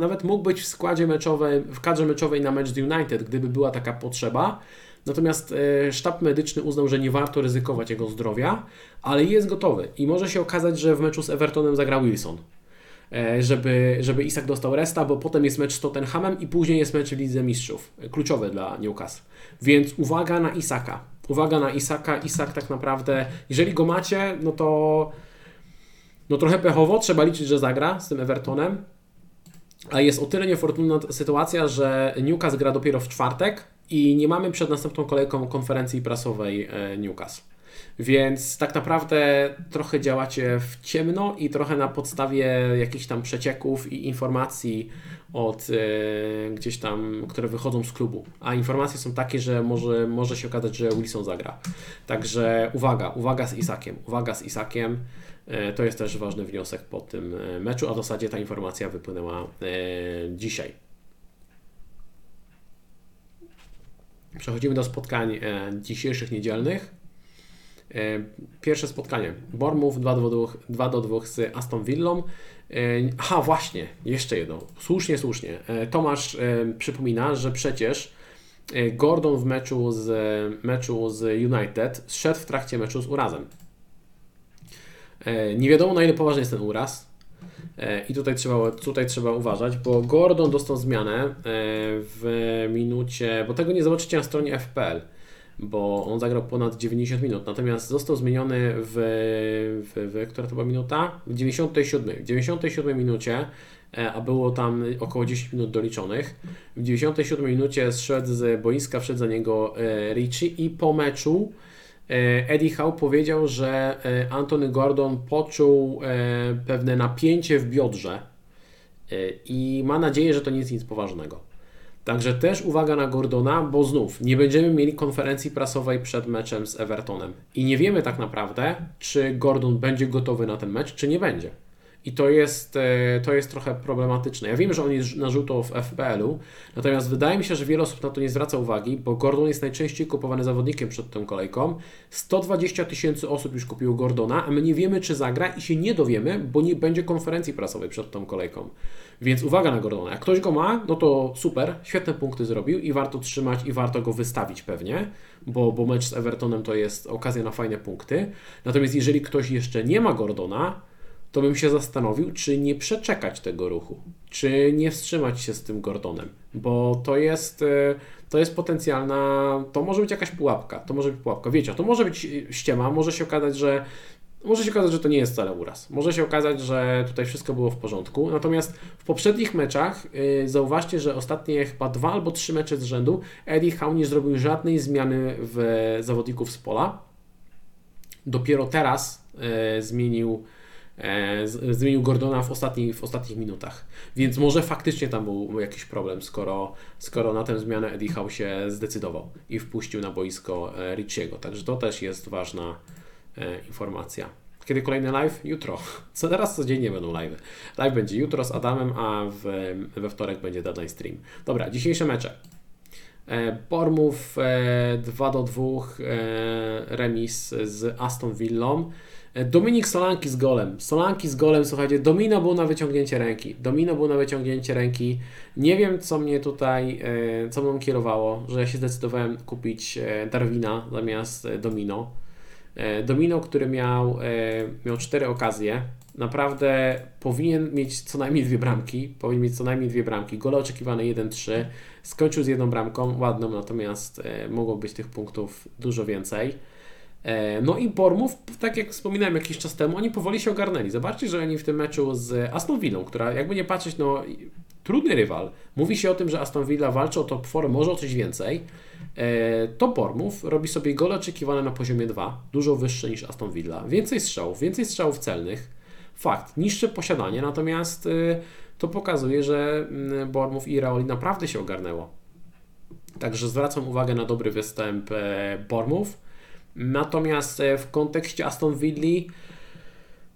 nawet mógł być w składzie meczowym, w kadrze meczowej na mecz z United, gdyby była taka potrzeba. Natomiast sztab medyczny uznał, że nie warto ryzykować jego zdrowia, ale jest gotowy i może się okazać, że w meczu z Evertonem zagra Wilson. E, żeby, żeby Isak dostał resta, bo potem jest mecz z Tottenhamem i później jest mecz w Lidze Mistrzów, kluczowy dla Newcastle. Więc uwaga na Isaka. Uwaga na Isaka. Isak tak naprawdę, jeżeli go macie, no to no trochę pechowo, trzeba liczyć, że zagra z tym Evertonem. A jest o tyle niefortunna sytuacja, że Newcastle gra dopiero w czwartek i nie mamy przed następną kolejką konferencji prasowej e, Newcastle. Więc tak naprawdę trochę działacie w ciemno i trochę na podstawie jakichś tam przecieków i informacji od e, gdzieś tam, które wychodzą z klubu. A informacje są takie, że może, może się okazać, że Wilson zagra. Także uwaga, uwaga z Isakiem, uwaga z Isakiem. E, to jest też ważny wniosek po tym e, meczu, a w zasadzie ta informacja wypłynęła dzisiaj. Przechodzimy do spotkań dzisiejszych niedzielnych. E, pierwsze spotkanie. Bournemouth 2 do 2, 2 do 2 z Aston Villą. E, aha, właśnie, jeszcze jedno. Słusznie, słusznie. E, Tomasz przypomina, że przecież Gordon w meczu z, meczu z United szedł w trakcie meczu z urazem. Nie wiadomo na ile poważny jest ten uraz. I tutaj trzeba, tutaj trzeba uważać, bo Gordon dostał zmianę w minucie, bo tego nie zobaczycie na stronie FPL bo on zagrał ponad 90 minut, natomiast został zmieniony w, w, w która to była minuta? W 97. W 97 minucie, e, a było tam około 10 minut doliczonych, w 97 minucie zszedł z boiska, wszedł za niego e, Richie i po meczu e, Eddie Howe powiedział, że Anthony Gordon poczuł pewne napięcie w biodrze i ma nadzieję, że to nie jest nic poważnego. Także też uwaga na Gordona, bo znów nie będziemy mieli konferencji prasowej przed meczem z Evertonem. I nie wiemy tak naprawdę, czy Gordon będzie gotowy na ten mecz, czy nie będzie. I to jest, e, to jest trochę problematyczne. Ja wiem, że on jest na żółto w FPL-u, natomiast wydaje mi się, że wiele osób na to nie zwraca uwagi, bo Gordon jest najczęściej kupowany zawodnikiem przed tą kolejką. 120 tysięcy osób już kupiło Gordona, a my nie wiemy, czy zagra i się nie dowiemy, bo nie będzie konferencji prasowej przed tą kolejką. Więc uwaga na Gordona. Jak ktoś go ma, no to super, świetne punkty zrobił i warto trzymać i warto go wystawić pewnie, bo, bo mecz z Evertonem to jest okazja na fajne punkty. Natomiast jeżeli ktoś jeszcze nie ma Gordona, to bym się zastanowił, czy nie przeczekać tego ruchu, czy nie wstrzymać się z tym Gordonem, bo to jest, e, to jest potencjalna, to może być jakaś pułapka, to może być pułapka, wiecie, to może być ściema, może się okazać, że może się okazać, że to nie jest wcale uraz. Może się okazać, że tutaj wszystko było w porządku. Natomiast w poprzednich meczach yy, zauważcie, że ostatnie chyba dwa albo trzy mecze z rzędu Eddie Howe nie zrobił żadnej zmiany w zawodników z pola. Dopiero teraz yy, zmienił E, zmienił Gordona w, ostatni, w ostatnich minutach. Więc może faktycznie tam był jakiś problem, skoro, skoro na tę zmianę Eddie Howe się zdecydował i wpuścił na boisko e, Richiego. Także to też jest ważna e, informacja. Kiedy kolejny live? Jutro. (laughs) Co teraz codziennie będą live. Live będzie jutro z Adamem, a w, we wtorek będzie deadline stream. Dobra, dzisiejsze mecze. Bormów 2 do 2 remis z Aston Villą. E, Dominik Solanki z golem. Solanki z golem, słuchajcie, domino był na wyciągnięcie ręki. Domino był na wyciągnięcie ręki. Nie wiem, co mnie tutaj, e, co mną kierowało, że ja się zdecydowałem kupić e, Darwina zamiast domino. Domino, który miał, miał cztery okazje. Naprawdę powinien mieć co najmniej dwie bramki. Powinien mieć co najmniej dwie bramki. Gole oczekiwane 1-3. Skończył z jedną bramką, ładną, natomiast mogło być tych punktów dużo więcej. E, no i Bormów, tak jak wspominałem jakiś czas temu, oni powoli się ogarnęli. Zobaczcie, że oni w tym meczu z Aston Villą, która jakby nie patrzeć, no trudny rywal. Mówi się o tym, że Aston Villa walczy o top 4, może o coś więcej. E, to Bormów robi sobie gole oczekiwane na poziomie 2, dużo wyższe niż Aston Villa. Więcej strzałów, więcej strzałów celnych. Fakt, niższe posiadanie, natomiast e, to pokazuje, że mm, Bormów i Raoli naprawdę się ogarnęło. Także zwracam uwagę na dobry występ Bormów. Natomiast e, w kontekście Aston Villa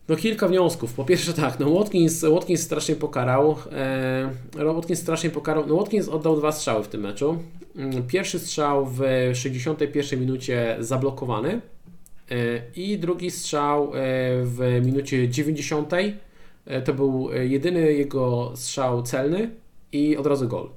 no kilka wniosków. Po pierwsze tak, no Watkins, Watkins strasznie pokarał. E, Watkins strasznie pokarał. No Watkins oddał dwa strzały w tym meczu. Mm, pierwszy strzał w 61 minucie zablokowany. I drugi strzał w minucie 90. To był jedyny jego strzał celny i od razu gol.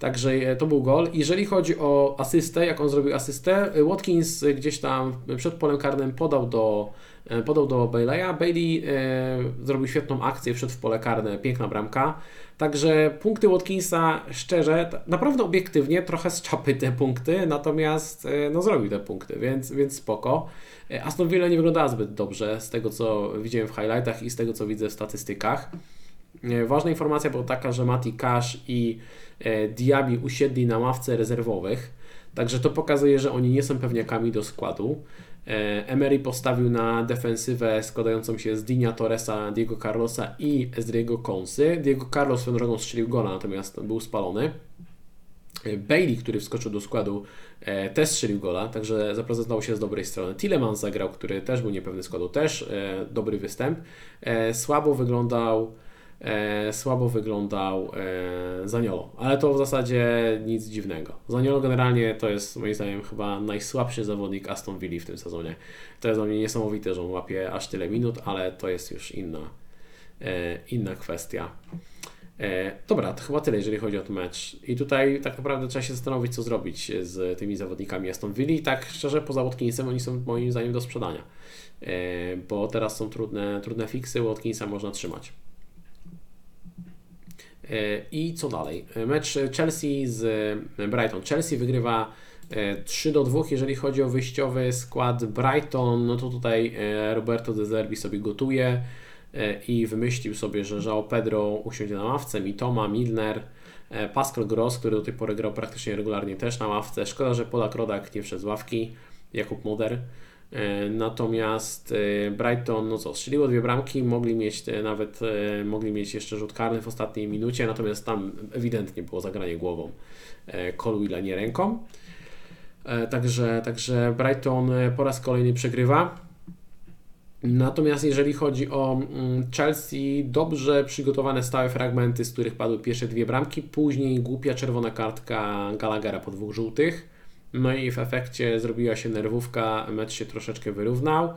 Także e, to był gol. Jeżeli chodzi o asystę, jak on zrobił asystę, e, Watkins gdzieś tam przed polem karnym podał do, e, podał do Bailey'a. Bailey e, zrobił świetną akcję, wszedł w pole karne, piękna bramka. Także punkty Watkinsa, szczerze, naprawdę obiektywnie, trochę z czapy te punkty, natomiast no, zrobił te punkty, więc, więc spoko. Aston Villa nie wyglądała zbyt dobrze z tego, co widziałem w highlightach i z tego, co widzę w statystykach. Ważna informacja była taka, że Mati Cash i E, Diaby usiedli na ławce rezerwowych, także to pokazuje, że oni nie są pewniakami do składu. E, Emery postawił na defensywę składającą się z Dinia Torresa, Diego Carlosa i Ezriego Konsy. Diego Carlos swoją drogą strzelił gola, natomiast był spalony. E, Bailey, który wskoczył do składu, też strzelił gola, także zaprezentował się z dobrej strony. Tillemans zagrał, który też był niepewny składu, też dobry występ. Słabo wyglądał e, słabo wyglądał e, Zaniolo, ale to w zasadzie nic dziwnego. Zaniolo generalnie to jest moim zdaniem chyba najsłabszy zawodnik Aston Villa w tym sezonie. To jest dla mnie niesamowite, że on łapie aż tyle minut, ale to jest już inna, e, inna kwestia. E, dobra, to chyba tyle, jeżeli chodzi o ten mecz. I tutaj tak naprawdę trzeba się zastanowić, co zrobić z tymi zawodnikami Aston Villa. I tak szczerze, poza Watkinsem, oni są moim zdaniem do sprzedania, e, bo teraz są trudne, trudne fiksy, Watkinsa można trzymać. E, I co dalej? Mecz Chelsea z Brighton. Chelsea wygrywa 3 e, do 2, jeżeli chodzi o wyjściowy skład Brighton, no to tutaj e, Roberto De Zerbi sobie gotuje i wymyślił sobie, że João Pedro usiądzie na ławce, Mitoma, Milner, Pascal Gross, który do tej pory grał praktycznie regularnie też na ławce. Szkoda, że Polak Rodak nie wszedł z ławki, Jakub Moder. E, natomiast e, Brighton, no co, strzeliło dwie bramki, mogli mieć nawet, e, mogli mieć jeszcze rzut karny w ostatniej minucie, natomiast tam ewidentnie było zagranie głową Colwilla, nie ręką. Także, także Brighton po raz kolejny przegrywa. Natomiast jeżeli chodzi o mm, Chelsea, dobrze przygotowane stałe fragmenty, z których padły pierwsze dwie bramki, później głupia czerwona kartka Gallaghera po dwóch żółtych no i w efekcie zrobiła się nerwówka, mecz się troszeczkę wyrównał.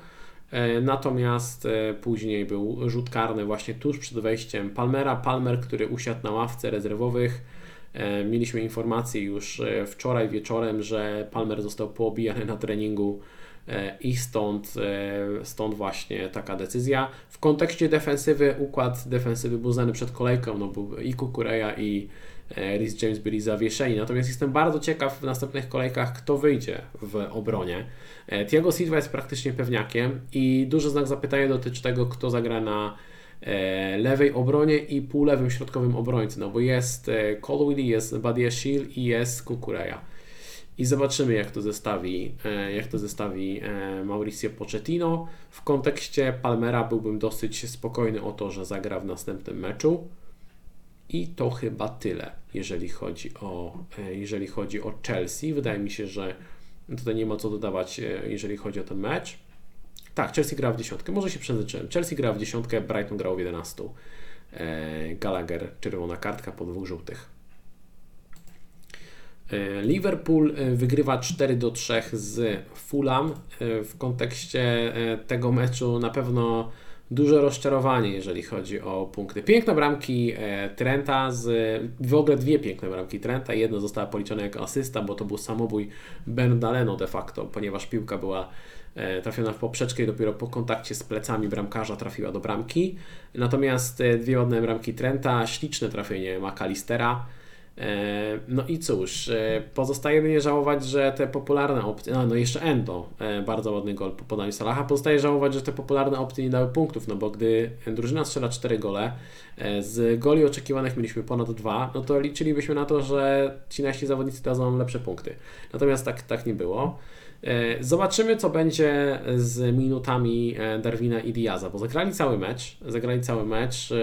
E, natomiast e, później był rzut karny właśnie tuż przed wejściem Palmera. Palmer, który usiadł na ławce rezerwowych. E, mieliśmy informację już wczoraj wieczorem, że Palmer został poobijany na treningu i stąd, stąd właśnie taka decyzja. W kontekście defensywy, układ defensywy był znany przed kolejką, no był i Kukureja i Rhys James byli zawieszeni. Natomiast jestem bardzo ciekaw w następnych kolejkach, kto wyjdzie w obronie. E, Thiago Silva jest praktycznie pewniakiem i duży znak zapytania dotyczy tego, kto zagra na e, lewej obronie i półlewym środkowym obrońcy, no bo jest Colwilly, jest Badiashil i jest Kukureya. I zobaczymy, jak to zestawi, jak to zestawi Mauricio Pochettino. W kontekście Palmera byłbym dosyć spokojny o to, że zagra w następnym meczu. I to chyba tyle, jeżeli chodzi o, e, jeżeli chodzi o Chelsea. Wydaje mi się, że tutaj nie ma co dodawać, e, jeżeli chodzi o ten mecz. Tak, Chelsea gra w dziesiątkę, może się przejrzyczyłem. Chelsea gra w dziesiątkę, Brighton grał w 11. E, Gallagher, czerwona kartka po dwóch żółtych. Liverpool wygrywa 4 do 3 z Fulham. W kontekście tego meczu na pewno duże rozczarowanie, jeżeli chodzi o punkty. Piękne bramki e, Trenta, z, w ogóle dwie piękne bramki Trenta. Jedna została policzona jako asysta, bo to był samobój Bernaleno de facto, ponieważ piłka była e, trafiona w poprzeczkę i dopiero po kontakcie z plecami bramkarza trafiła do bramki. Natomiast e, dwie ładne bramki Trenta, śliczne trafienie McAllistera. E, no i cóż, e, pozostaje jedynie żałować, że te popularne opcje, no, no jeszcze Endo, e, bardzo ładny gol po podaniu Salaha, pozostaje żałować, że te popularne opcje nie dały punktów, no bo gdy drużyna strzela 4 gole, z goli oczekiwanych mieliśmy ponad 2, no to liczylibyśmy na to, że ci nasi zawodnicy dadzą lepsze punkty. Natomiast tak, tak nie było. Zobaczymy, co będzie z minutami Darwina i Diaza, bo zagrali cały mecz, zagrali cały mecz,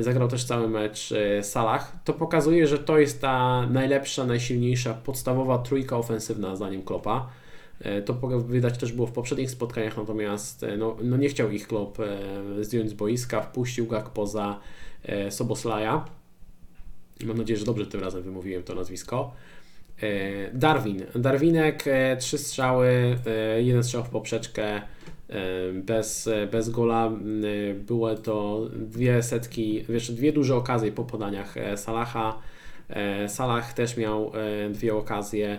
zagrał też cały mecz e, Salah, to pokazuje, że to jest ta najlepsza, najsilniejsza, podstawowa trójka ofensywna zdaniem Klopa. E, to widać też było w poprzednich spotkaniach, natomiast e, no, no nie chciał ich Klopp zdjąć z boiska, wpuścił Gak poza Soboslaja. Mam nadzieję, że dobrze tym razem wymówiłem to nazwisko. Darwin. Darwinek, trzy strzały, jeden strzał w poprzeczkę, bez, bez gola. Były to dwie setki, wiesz, dwie duże okazje po podaniach Salaha. Salah też miał dwie okazje,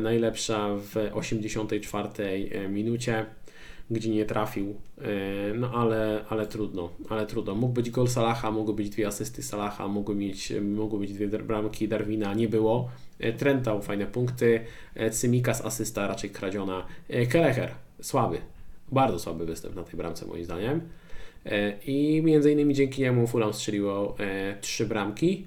najlepsza w 84 minucie gdzie nie trafił, no ale, ale trudno, ale trudno. Mógł być gol Salaha, mogły być dwie asysty Salaha, mogły, mieć, mogły być dwie bramki Darwina, nie było. Trent dał fajne punkty, Cymikas asysta raczej kradziona, Kelecher słaby, bardzo słaby występ na tej bramce moim zdaniem. I między innymi dzięki niemu Fulham strzeliło trzy bramki.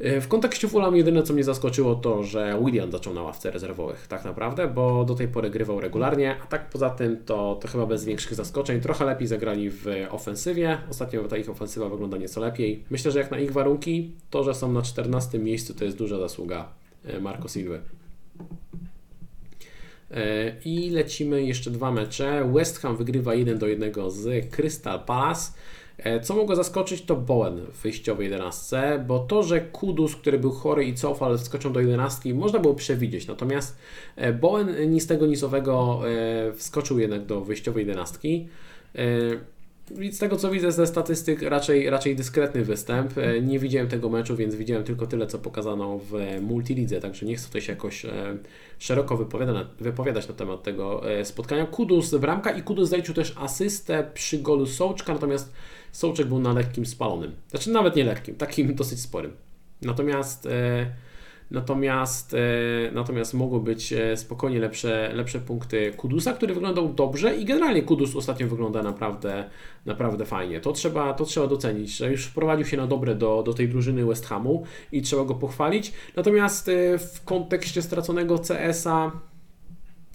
E, w kontekście Fulham jedyne co mnie zaskoczyło to, że William zaczął na ławce rezerwowych tak naprawdę, bo do tej pory grywał regularnie, a tak poza tym to, to chyba bez większych zaskoczeń. Trochę lepiej zagrali w ofensywie, ostatnio ta ich ofensywa wygląda nieco lepiej. Myślę, że jak na ich warunki, to, że są na 14 miejscu to jest duża zasługa e, Marco Silva. E, I lecimy jeszcze dwa mecze. West Ham wygrywa 1 do 1 z Crystal Palace. E, co mogło zaskoczyć to Bowen w wyjściowej 11, bo to, że Kudus, który był chory i cofał, wskoczył do 11, można było przewidzieć. Natomiast e, Bowen nic tego nicowego wskoczył jednak do wyjściowej 11. Z tego co widzę ze statystyk, raczej, raczej dyskretny występ. Nie widziałem tego meczu, więc widziałem tylko tyle, co pokazano w multilidze, także nie chcę tutaj się jakoś szeroko wypowiadać, na temat tego spotkania. Kudus bramka i Kudus zaliczył też asystę przy golu Sołczka, natomiast Sołczek był na lekkim spalonym. Znaczy nawet nie lekkim, takim dosyć sporym. Natomiast e, Natomiast, e, natomiast mogły być e, spokojnie lepsze, lepsze punkty Kudusa, który wyglądał dobrze i generalnie Kudus ostatnio wygląda naprawdę, naprawdę fajnie. To trzeba, to trzeba docenić, że już wprowadził się na dobre do, do tej drużyny West Hamu i trzeba go pochwalić. Natomiast e, w kontekście straconego CS-a,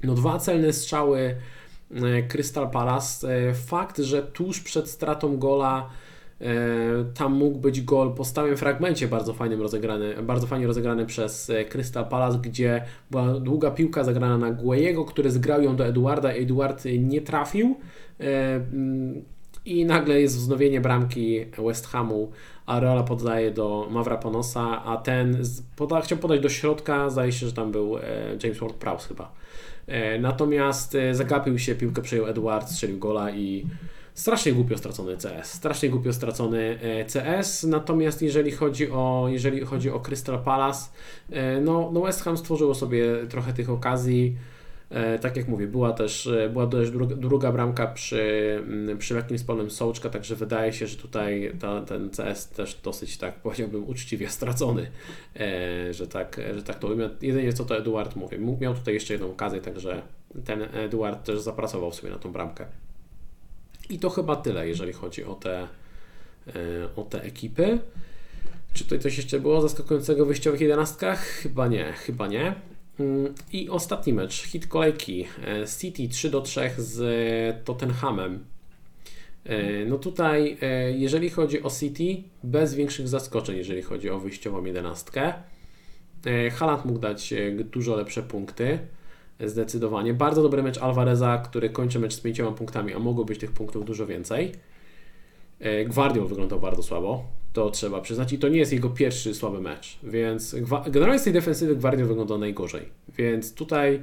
no dwa celne strzały Crystal Palace. Fakt, że tuż przed stratą gola tam mógł być gol po stałym fragmencie bardzo fajnym rozegrany, bardzo fajnie rozegrany przez Crystal Palace, gdzie była długa piłka zagrana na Guejego, który zgrał ją do Eduarda. Eduard nie trafił mm, i nagle jest wznowienie bramki West Hamu. Areola podaje do Mawra Ponosa, a ten poda, chciał podać do środka, zdaje się, że tam był James Ward-Prowse chyba E, natomiast e, zagapił się, piłkę przejął Edward, strzelił gola i strasznie głupio stracony CS. Strasznie głupio stracony e, CS. Natomiast jeżeli chodzi o, jeżeli chodzi o Crystal Palace, no, no West Ham stworzyło sobie trochę tych okazji. E, tak jak mówię, była też, e, była też druga, bramka przy, mm, przy lekkim spalonym Sołczka, także wydaje się, że tutaj ta, ten CS też dosyć, tak powiedziałbym, uczciwie stracony, e, że tak, że tak to ujmę. Jedynie co to Eduard mówi, miał tutaj jeszcze jedną okazję, także ten Eduard też zapracował sobie na tą bramkę. I to chyba tyle, jeżeli chodzi o te, o te ekipy. Czy tutaj coś jeszcze było zaskakującego w wyjściowych jedenastkach? Chyba nie, chyba nie. Mm, I ostatni mecz, hit kolejki. E, City 3 do 3 z Tottenhamem. E, no tutaj, e, jeżeli chodzi o City, bez większych zaskoczeń, jeżeli chodzi o wyjściową jedenastkę. Haaland mógł dać dużo lepsze punkty, zdecydowanie. Bardzo dobry mecz Alvareza, który kończy mecz z pięcioma punktami, a mogło być tych punktów dużo więcej. Guardiol wyglądał bardzo słabo, to trzeba przyznać. I to nie jest jego pierwszy słaby mecz, więc generalnie z tej defensywy Gwardiol wygląda najgorzej. Więc tutaj,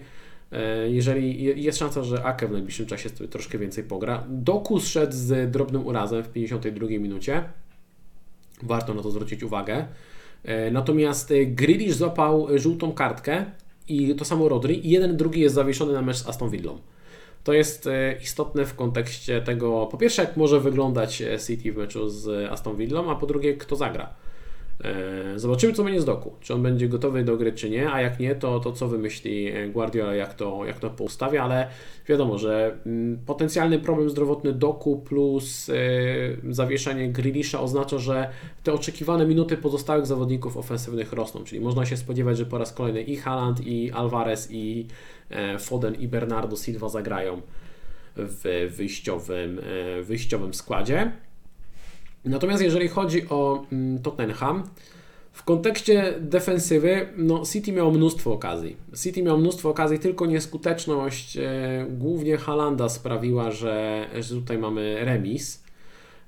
e, jeżeli jest szansa, że Ake w najbliższym czasie troszkę więcej pogra, Doku szedł z drobnym urazem w 52 minucie. Warto na to zwrócić uwagę. E, natomiast Grealish złapał żółtą kartkę i to samo Rodri i jeden drugi jest zawieszony na mecz z Aston Villą. To jest e, istotne w kontekście tego, po pierwsze, jak może wyglądać e, City w meczu z Aston Villą, a po drugie, kto zagra. E, zobaczymy, co będzie z doku. Czy on będzie gotowy do gry, czy nie, a jak nie, to, to co wymyśli Guardiola, jak to, jak to poustawia, ale wiadomo, że mm, potencjalny problem zdrowotny doku plus zawieszenie Grilisza oznacza, że te oczekiwane minuty pozostałych zawodników ofensywnych rosną, czyli można się spodziewać, że po raz kolejny i Haaland, i Alvarez, i E, Foden i Bernardo Silva zagrają w wyjściowym, e, wyjściowym składzie. Natomiast jeżeli chodzi o mm, Tottenham, w kontekście defensywy, no City miało mnóstwo okazji. City miało mnóstwo okazji, tylko nieskuteczność e, głównie Halanda sprawiła, że, że tutaj mamy remis.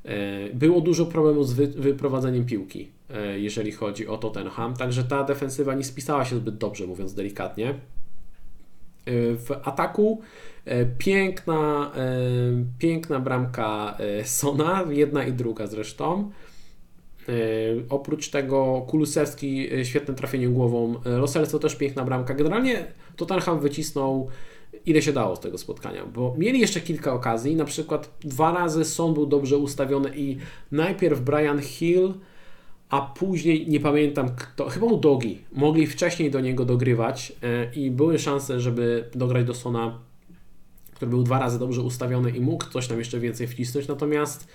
E, było dużo problemów z wy, wyprowadzeniem piłki. e, jeżeli chodzi o Tottenham. Także ta defensywa nie spisała się zbyt dobrze, mówiąc delikatnie. E, w ataku piękna, piękna bramka Sona, jedna i druga zresztą. Oprócz tego Kulusewski świetnym trafieniem głową, Roselso też piękna bramka. Generalnie Tottenham wycisnął ile się dało z tego spotkania, bo mieli jeszcze kilka okazji, na przykład dwa razy Son był dobrze ustawiony i najpierw Brian Hill, a później nie pamiętam kto, chyba Dogi, mogli wcześniej do niego dogrywać e, i były szanse, żeby dograć do Sona, który był dwa razy dobrze ustawiony i mógł coś tam jeszcze więcej wcisnąć, natomiast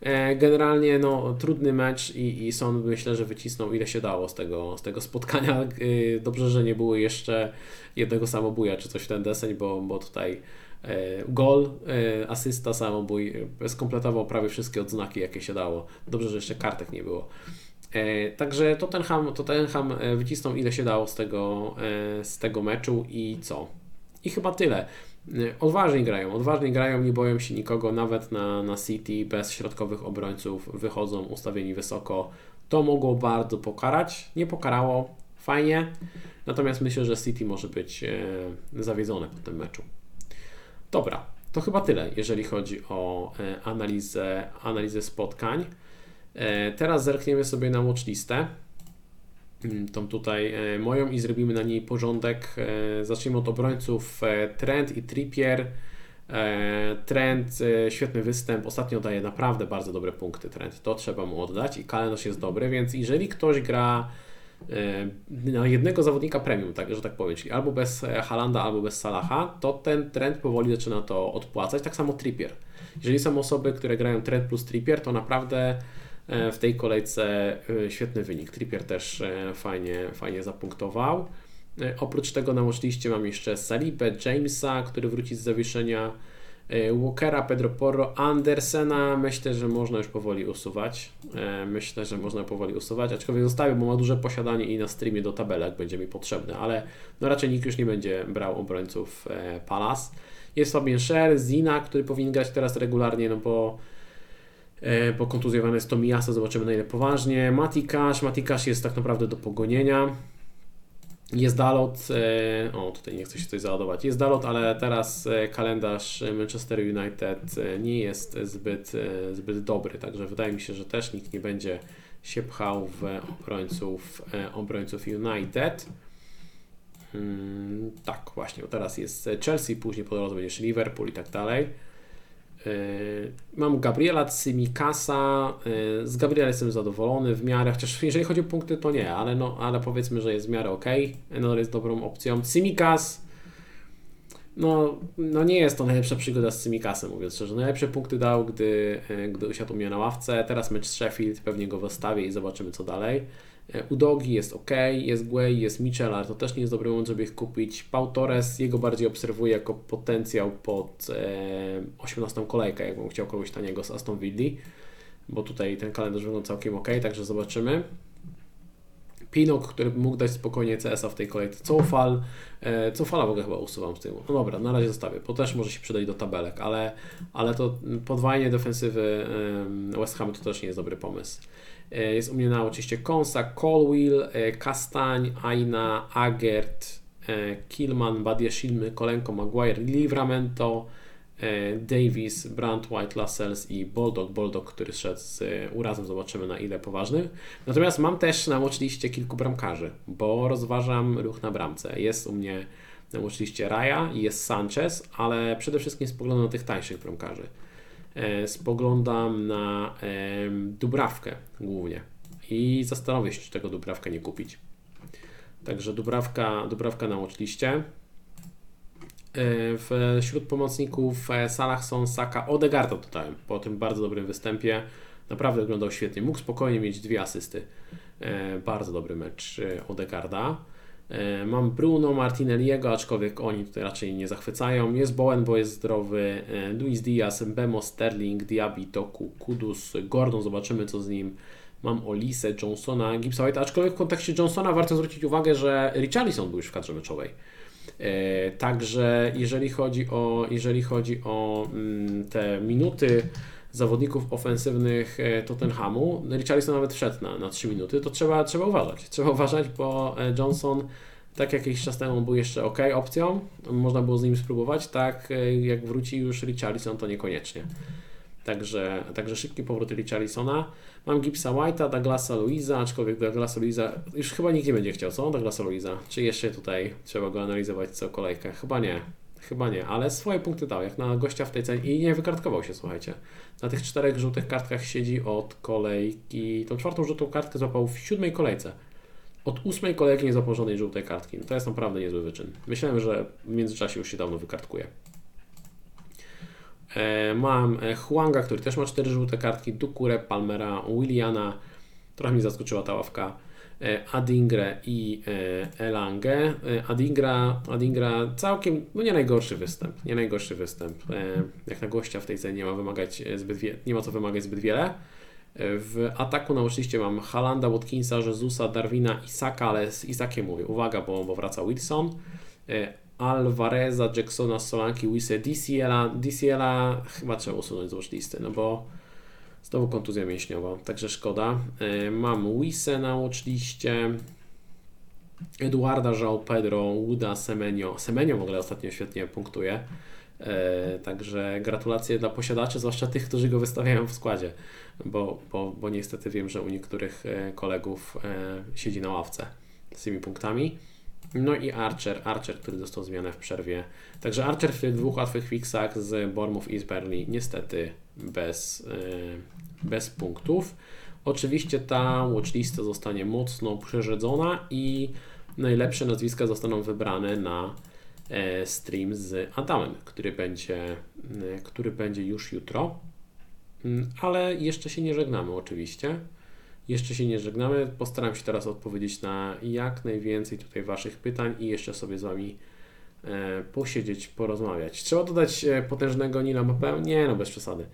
E, generalnie no, trudny mecz i, i myślę, że wycisnął ile się dało z tego, z tego spotkania. E, dobrze, że nie było jeszcze jednego samobuja czy coś w ten deseń, bo, bo tutaj e, gol, asysta, samobój skompletował prawie wszystkie odznaki jakie się dało. Dobrze, że jeszcze kartek nie było. Także Tottenham, Tottenham wycisnął ile się dało z tego, z tego meczu i co? I chyba tyle. Odważnie grają, odważnie grają, nie boją się nikogo, nawet na, na City bez środkowych obrońców wychodzą ustawieni wysoko. To mogło bardzo pokarać, nie pokarało, fajnie, natomiast myślę, że City może być e, zawiedzone po tym meczu. Dobra, to chyba tyle, jeżeli chodzi o e, analizę, analizę spotkań. E, teraz zerkniemy sobie na watchlistę. Mm, tą tutaj e, moją i zrobimy na niej porządek. E, zacznijmy od obrońców e, Trent i Trippier. Trent, świetny występ, ostatnio daje naprawdę bardzo dobre punkty Trent, to trzeba mu oddać i kalendarz jest dobry, więc jeżeli ktoś gra na jednego zawodnika premium, tak, że tak powiem, czyli albo bez Halanda, albo bez Salaha, to ten trend powoli zaczyna to odpłacać, tak samo Trippier. Jeżeli są osoby, które grają Trent plus Trippier, to naprawdę w tej kolejce e, świetny wynik. Trippier też e, fajnie, fajnie zapunktował. Oprócz tego na watchliście mam jeszcze Salipę, Jamesa, który wróci z zawieszenia, Walkera, Pedro Porro, Andersena. Myślę, że można już powoli usuwać. Myślę, że można powoli usuwać, aczkolwiek zostawię, bo ma duże posiadanie i na streamie do tabelek będzie mi potrzebny, ale no raczej nikt już nie będzie brał obrońców Palace. Jest Fabian Scher, Zina, który powinien grać teraz regularnie, no bo bo e, kontuzjowany jest Tomiyasa, zobaczymy na ile poważnie. Matikasz, Matikasz jest tak naprawdę do pogonienia. Jest Dalot, e, o tutaj nie chcę się coś załadować, jest Dalot, ale teraz e, kalendarz Manchester United nie jest zbyt, zbyt dobry, także wydaje mi się, że też nikt nie będzie się pchał w obrońców, obrońców United. Hmm, tak, właśnie, teraz jest Chelsea, później po drodze będzie Liverpool i tak dalej. Yy, mam Gabriela Cymikasa. Yy, z Gabriela jestem zadowolony w miarę, chociaż jeżeli chodzi o punkty, to nie, ale, no, ale powiedzmy, że jest w miarę ok. No, jest dobrą opcją. Cymikas. No, no nie jest to najlepsza przygoda z Cymikasem, mówiąc szczerze. Najlepsze punkty dał, gdy, yy, gdy usiadł mnie na ławce. Teraz mecz z Sheffield, pewnie go wystawię i zobaczymy co dalej. E, Udogi jest ok, jest Guay, jest Mitchell, ale to też nie jest dobry moment, żeby ich kupić. Pau Torres, jego bardziej obserwuję jako potencjał pod e, 18 kolejkę, jakbym chciał kogoś taniego z Aston Villa, bo tutaj ten kalendarz wygląda całkiem ok, także zobaczymy. Pinok, który mógł dać spokojnie CS-a w tej kolejce. Cofal, e, Cofala w ogóle chyba usuwam z tyłu. No dobra, na razie zostawię, bo też może się przydać do tabelek, ale, ale to podwajanie defensywy West Hamu to też nie jest dobry pomysł. E, jest u mnie na oczywiście Konsa, Colwill, e, Kastań, Aina, Agert, Kilman, Badiashilmy, Kolenko, Maguire, Livramento, Davis, Brandt, White, Lascelles i Boldog. Boldog, który szedł z urazem, zobaczymy na ile poważny. Natomiast mam też na watchliście kilku bramkarzy, bo rozważam ruch na bramce. Jest u mnie na watchliście Raja i jest Sanchez, ale przede wszystkim spoglądam na tych tańszych bramkarzy. E, spoglądam na Dubrawkę głównie i zastanowię się, czy tego Dubrawkę nie kupić. Także Dubrawka, Dubrawka na watchliście. E, wśród pomocników e, Salah są Saka, Odegarda dodałem po tym bardzo dobrym występie. Naprawdę wyglądał świetnie. Mógł spokojnie mieć dwie asysty. Bardzo dobry mecz Odegarda. E, mam Bruno Martinelliego, aczkolwiek oni tutaj raczej nie zachwycają. Jest Bowen, bo jest zdrowy. E, Luis Diaz, Mbemo, Sterling, Diaby, Toku, Kudus, Gordon, zobaczymy co z nim. Mam Olise, Johnsona, Gibsa White, aczkolwiek w kontekście Johnsona warto zwrócić uwagę, że Richarlison był już w kadrze meczowej. E, także jeżeli chodzi o, jeżeli chodzi o mm, te minuty zawodników ofensywnych e, Tottenhamu. Richarlison nawet wszedł na, na 3 minuty, to trzeba, trzeba uważać. Trzeba (laughs) uważać, bo e, Johnson tak jak jakiś czas temu był jeszcze ok opcją, można było z nim spróbować, tak jak wróci już Richarlison to niekoniecznie. Także, także szybki powrót Richarlisona. Mam Gipsa White'a, Douglasa Luisa, aczkolwiek Douglasa Luisa już chyba nikt nie będzie chciał, co? Douglasa Luisa. Czy jeszcze tutaj trzeba go analizować co kolejkę? Chyba nie. Chyba nie, ale swoje punkty dał, jak na gościa w tej cenie i nie wykartkował się, słuchajcie. Na tych czterech żółtych kartkach siedzi od kolejki, tą czwartą żółtą kartkę złapał w siódmej kolejce. Od ósmej kolejki nie żadnej żółtej kartki. To jest naprawdę niezły wyczyn. Myślałem, że w międzyczasie już się dawno wykartkuje. E, mam e, Huanga, który też ma cztery żółte kartki, Dukure, Palmera, Williana. Trochę mi zaskoczyła ta ławka. E, Adingre i Elange. Adingra, Adingra całkiem, no nie najgorszy występ, nie najgorszy występ. Jak na gościa w tej cenie nie ma, wymagać zbyt wie, nie ma co wymagać zbyt wiele. W ataku na oczywiście mam Halanda, Watkinsa, Jezusa, Darwina, Isaka, ale z Isakiem mówię, uwaga, bo, bo wraca Wilson. Alvareza, Jacksona, Solanki, Wise, DCL-a. DCL-a chyba trzeba usunąć z listy, no bo znowu kontuzja mięśniowa, także szkoda. E, mam Wise na watchliście. Eduarda, João Pedro, Uda, Semenio. Semenio w ogóle ostatnio świetnie punktuje. E, także gratulacje dla posiadaczy, zwłaszcza tych, którzy go wystawiają w składzie, bo, bo, bo niestety wiem, że u niektórych e, kolegów siedzi na ławce z tymi punktami. No i Archer, Archer, który dostał zmianę w przerwie. Także Archer w tych dwóch łatwych fixach z Bournemouth i z Burnley niestety bez, yy, bez punktów. Oczywiście ta watchlista zostanie mocno przerzedzona i najlepsze nazwiska zostaną wybrane na e, stream z Adamem, który będzie, e, który będzie już jutro. Mm, ale jeszcze się nie żegnamy oczywiście. Jeszcze się nie żegnamy. Postaram się teraz odpowiedzieć na jak najwięcej tutaj Waszych pytań i jeszcze sobie z Wami e, posiedzieć, porozmawiać. Trzeba dodać e, potężnego Nila Mapę? Nie, no bez przesady.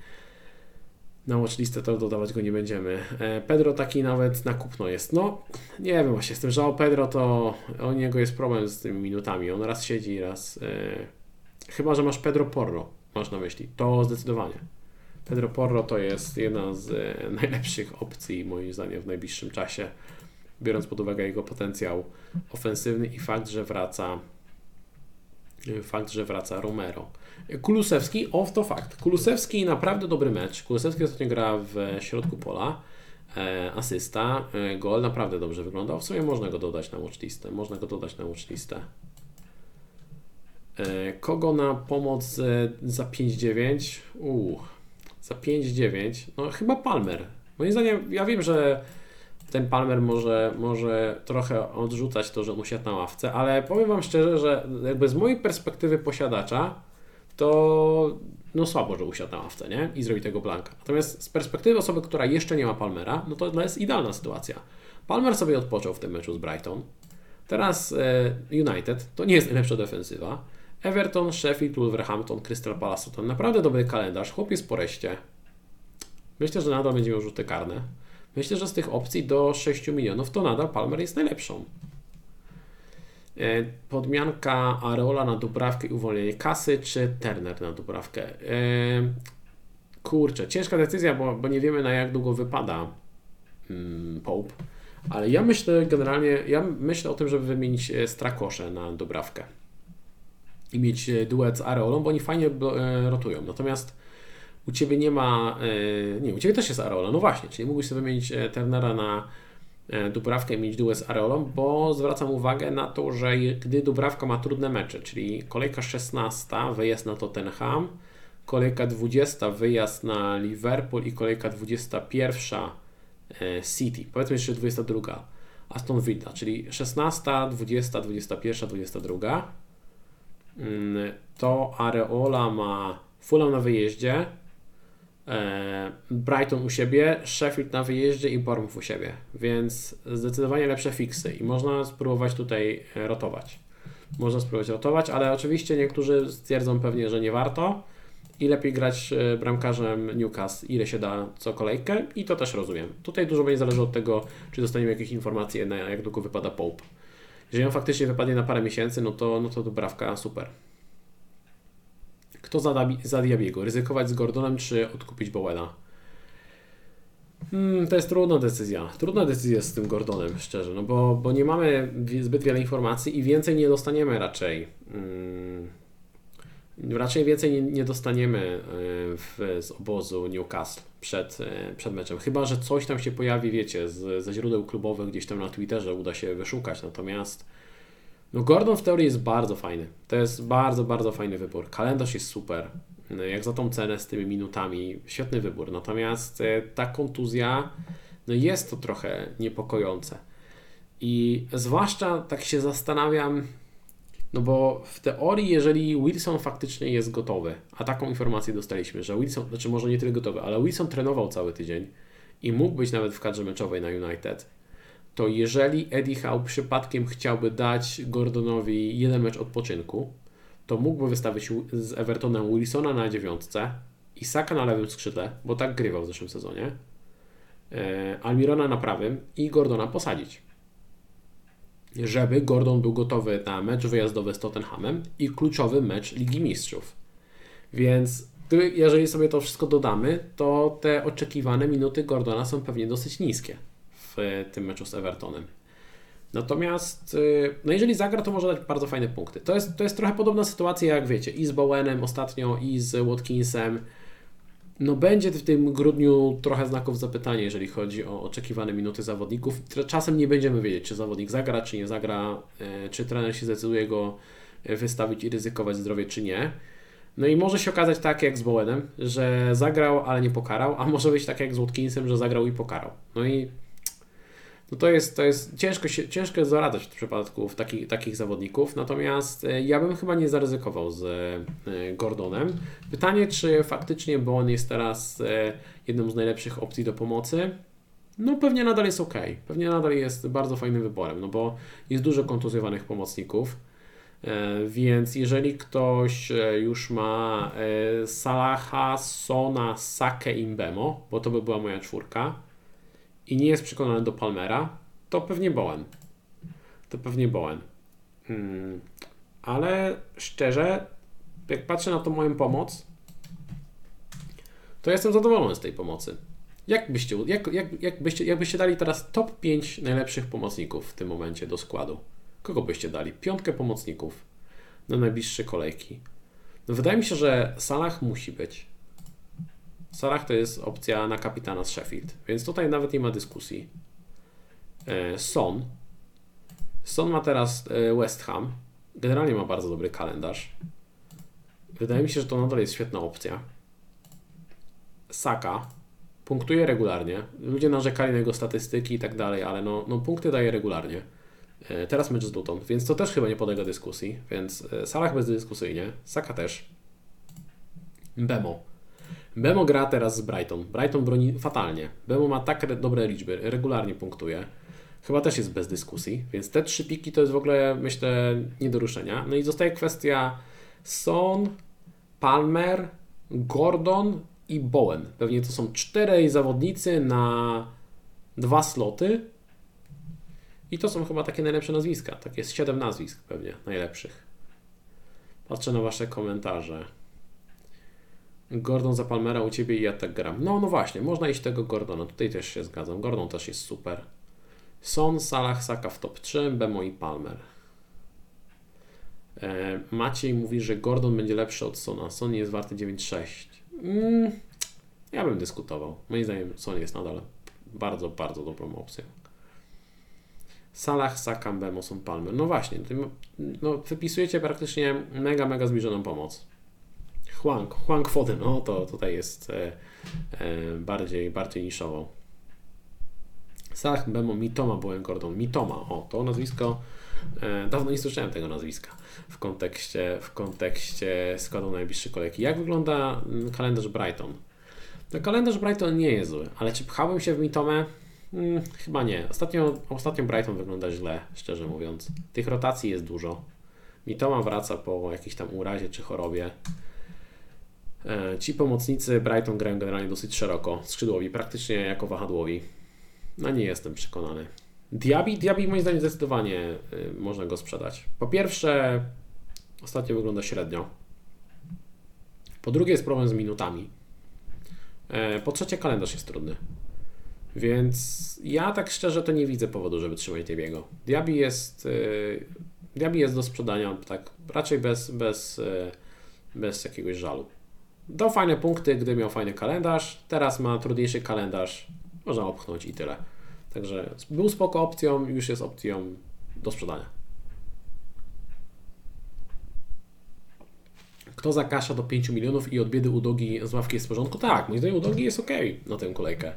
Na watchlistę to dodawać go nie będziemy. E, Pedro taki nawet na kupno jest. No, nie wiem właśnie, z tym Pedro to o niego jest problem z tymi minutami. On raz siedzi, raz... Chyba, że masz Pedro Porro, masz na myśli. To zdecydowanie. Pedro Porro to jest jedna z e, (laughs) najlepszych opcji moim zdaniem w najbliższym czasie, biorąc pod uwagę jego potencjał ofensywny i fakt, że wraca e, fakt, że wraca Romero. Kulusewski, o to fakt. Kulusewski naprawdę dobry mecz. Kulusewski ostatnio gra w środku pola. E, asysta, e, gol naprawdę dobrze wyglądał. W sumie można go dodać na watchlistę. Można go dodać na watchlistę. E, kogo na pomoc e, za 5-9? Uuu, za 5,9, no chyba Palmer. Moim zdaniem, ja wiem, że ten Palmer może, może trochę odrzucać to, że mu siadł na ławce, ale powiem Wam szczerze, że jakby z mojej perspektywy posiadacza, to no słabo, że usiadł na ławce, nie? I zrobi tego blanka. Natomiast z perspektywy osoby, która jeszcze nie ma Palmera, no to jest idealna sytuacja. Palmer sobie odpoczął w tym meczu z Brighton. Teraz e, United to nie jest najlepsza defensywa. Everton, Sheffield, Wolverhampton, Crystal Palace to naprawdę dobry kalendarz. Chłop jest po. Myślę, że nadal będzie miał rzuty karne. Myślę, że z tych opcji do 6 milionów to nadal Palmer jest najlepszą. E, podmianka Areola na Dubrawkę i uwolnienie kasy, czy Turner na Dubrawkę? E, kurczę, ciężka decyzja, bo, bo nie wiemy na jak długo wypada hmm, Pope. Ale ja myślę generalnie, ja myślę o tym, żeby wymienić e, Strakosze na Dubrawkę i mieć e, duet z Areolą, bo oni fajnie e, rotują. Natomiast u Ciebie nie ma, e, nie, u Ciebie też jest Areola, no właśnie, czyli mógłbyś sobie wymienić Turnera na Dubrawkę i mieć duet z Areolą, bo zwracam uwagę na to, że gdy Dubrawka ma trudne mecze, czyli kolejka 16, wyjazd na Tottenham, kolejka 20, wyjazd na Liverpool i kolejka 21 City, powiedzmy jeszcze 22 Aston Villa, czyli 16, 20, 21, 22 Mm, to Areola ma Fulham na wyjeździe, e, Brighton u siebie, Sheffield na wyjeździe i Bournemouth u siebie, więc zdecydowanie lepsze fiksy i można spróbować tutaj e, rotować. Można spróbować rotować, ale oczywiście niektórzy stwierdzą pewnie, że nie warto i lepiej grać e, bramkarzem Newcastle, ile się da co kolejkę i to też rozumiem. Tutaj dużo będzie zależy od tego, czy dostaniemy jakieś informacje, na jak długo wypada Pope. Jeżeli on faktycznie wypadnie na parę miesięcy, no to, no to Dubrawka super. Kto za, za Diabiego? Ryzykować z Gordonem czy odkupić Bowena? Hmm, to jest trudna decyzja. Trudna decyzja z tym Gordonem, szczerze, no bo, bo nie mamy zbyt wiele informacji i więcej nie dostaniemy raczej. Hmm, raczej więcej nie, nie dostaniemy e, w, z obozu Newcastle przed, e, przed meczem. Chyba, że coś tam się pojawi, wiecie, z, ze źródeł klubowych gdzieś tam na Twitterze uda się wyszukać. Natomiast no Gordon w teorii jest bardzo fajny. To jest bardzo, bardzo fajny wybór. Kalendarz jest super. No, jak za tą cenę z tymi minutami, świetny wybór. Natomiast e, ta kontuzja, no jest to trochę niepokojące. I zwłaszcza tak się zastanawiam, no bo w teorii, jeżeli Wilson faktycznie jest gotowy, a taką informację dostaliśmy, że Wilson, znaczy może nie tyle gotowy, ale Wilson trenował cały tydzień i mógł być nawet w kadrze meczowej na United, to jeżeli Eddie Howe przypadkiem chciałby dać Gordonowi jeden mecz odpoczynku, to mógłby wystawić z Evertonem Wilsona na dziewiątce i Saka na lewym skrzydle, bo tak grywał w zeszłym sezonie, e, Almirona na prawym i Gordona posadzić. Żeby Gordon był gotowy na mecz wyjazdowy z Tottenhamem i kluczowy mecz Ligi Mistrzów. Więc jeżeli sobie to wszystko dodamy, to te oczekiwane minuty Gordona są pewnie dosyć niskie w tym meczu z Evertonem. Natomiast, y, no jeżeli zagra, to może dać bardzo fajne punkty. To jest, to jest trochę podobna sytuacja, jak wiecie, i z Bowenem ostatnio, i z Watkinsem. No będzie w tym grudniu trochę znaków zapytania, jeżeli chodzi o oczekiwane minuty zawodników. Czasem nie będziemy wiedzieć, czy zawodnik zagra, czy nie zagra, y, czy trener się zdecyduje go y, wystawić i ryzykować zdrowie, czy nie. No i może się okazać tak jak z Bowenem, że zagrał, ale nie pokarał, a może być tak jak z Watkinsem, że zagrał i pokarał. No i no to jest, to jest ciężko, się, ciężko zaradzać w przypadku taki, takich zawodników, natomiast e, ja bym chyba nie zaryzykował z e, Gordonem. Pytanie, czy faktycznie Bon jest teraz e, jedną z najlepszych opcji do pomocy? No pewnie nadal jest ok, pewnie nadal jest bardzo fajnym wyborem, no bo jest dużo kontuzjowanych pomocników, więc jeżeli ktoś już ma Salaha, Sona, Sake i Mbemo, bo to by była moja czwórka, i nie jest przekonany do Palmera, to pewnie Bowen. To pewnie Bowen. Hmm. Ale szczerze, jak patrzę na tą moją pomoc, to jestem zadowolony z tej pomocy. Jak byście, jak, jak, jak byście, jakbyście dali teraz top 5 najlepszych pomocników w tym momencie do składu? Kogo byście dali? Piątkę pomocników na najbliższe kolejki. No wydaje mi się, że Salah musi być. Salah to jest opcja na kapitana z Sheffield, więc tutaj nawet nie ma dyskusji. E, Son. Son ma teraz e, West Ham. Generalnie ma bardzo dobry kalendarz. Wydaje mi się, że to nadal jest świetna opcja. Saka punktuje regularnie. Ludzie narzekali na jego statystyki i tak dalej, ale no, no punkty daje regularnie. E, teraz mecz z Luton, więc to też chyba nie podlega dyskusji, więc Salah bezdyskusyjnie. Saka też. Bemo. Bemo gra teraz z Brighton. Brighton broni fatalnie. Bemo ma tak dobre liczby, regularnie punktuje. Chyba też jest bez dyskusji, więc te trzy piki to jest w ogóle, myślę, nie do ruszenia. No i zostaje kwestia Son, Palmer, Gordon i Bowen. Pewnie to są czterej zawodnicy na dwa sloty. I to są chyba takie najlepsze nazwiska. Tak jest siedem nazwisk pewnie najlepszych. Patrzę na Wasze komentarze. Gordon za Palmera u Ciebie i ja tak gram. No, no właśnie, można iść tego Gordona, tutaj też się zgadzam. Gordon też jest super. Son, Salah, Saka w top 3, Bemo i Palmer. E, Maciej mówi, że Gordon będzie lepszy od Sona. Son jest warty 9,6. Mm, ja bym dyskutował. Moim zdaniem Son jest nadal bardzo, bardzo dobrą opcją. Salah, Saka, Bemo, Son, Palmer. No właśnie, no, wypisujecie praktycznie mega, mega zbliżoną pomoc. Huang, Huang Foden, no to tutaj jest e, e, bardziej, bardziej niszowo. Salah Bemo Mitoma byłem Gordon. Mitoma, o to nazwisko, e, dawno nie słyszałem tego nazwiska w kontekście, w kontekście składu najbliższej kolejki. Jak wygląda mm, kalendarz Brighton? No, kalendarz Brighton nie jest zły, ale czy pchałem się w Mitomę? Hmm, chyba nie. Ostatnio, ostatnio Brighton wygląda źle, szczerze mówiąc. Tych rotacji jest dużo. Mitoma wraca po jakiejś tam urazie czy chorobie. E, ci pomocnicy Brighton grają generalnie dosyć szeroko, skrzydłowi, praktycznie jako wahadłowi. No nie jestem przekonany. Diaby, Diaby moim zdaniem zdecydowanie y, można go sprzedać. Po pierwsze, ostatnio wygląda średnio. Po drugie jest problem z minutami. E, po trzecie kalendarz jest trudny. Więc ja tak szczerze to nie widzę powodu, żeby trzymać Diabiego. Diabi jest, Diabi jest do sprzedania tak raczej bez, bez, yy, bez jakiegoś żalu. Dał fajne punkty, gdy miał fajny kalendarz. Teraz ma trudniejszy kalendarz. Można opchnąć i tyle. Także był spoko opcją, już jest opcją do sprzedania. Kto zakasza do 5 milionów i od biedy Udogi z ławki jest w porządku? Tak, moim zdaniem Udogi jest ok na tę kolejkę.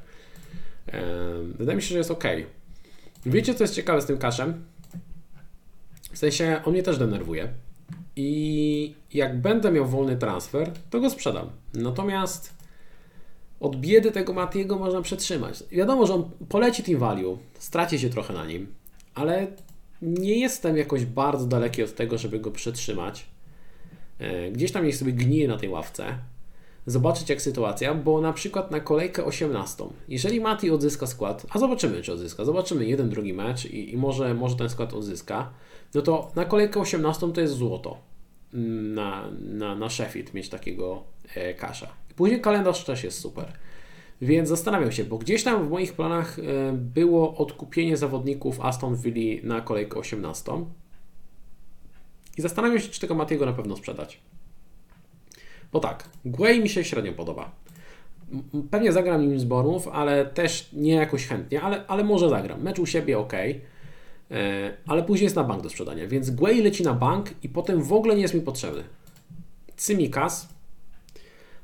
Wydaje mi się, że jest ok. Wiecie, co jest ciekawe z tym kaszem? W sensie, on mnie też denerwuje. I jak będę miał wolny transfer, to go sprzedam. Natomiast od biedy tego Matiego można przetrzymać. Wiadomo, że on poleci team value, straci się trochę na nim, ale nie jestem jakoś bardzo daleki od tego, żeby go przetrzymać. E, gdzieś tam niech sobie gnije na tej ławce zobaczyć jak sytuacja, bo na przykład na kolejkę 18, jeżeli Mati odzyska skład, a zobaczymy czy odzyska, zobaczymy jeden, drugi mecz i, i może, może ten skład odzyska, no to na kolejkę 18 to jest złoto na, na, na Sheffield mieć takiego e, kasza. Później kalendarz też jest super. Więc zastanawiam się, bo gdzieś tam w moich planach e, było odkupienie zawodników Aston Villa na kolejkę 18. I zastanawiam się, czy tego Matiego na pewno sprzedać. Bo tak, Gwei mi się średnio podoba. Pewnie zagram nim z Borów, ale też nie jakoś chętnie, ale, ale może zagram. Mecz u siebie ok, ale później jest na bank do sprzedania, więc Gwei leci na bank i potem w ogóle nie jest mi potrzebny. Cymikas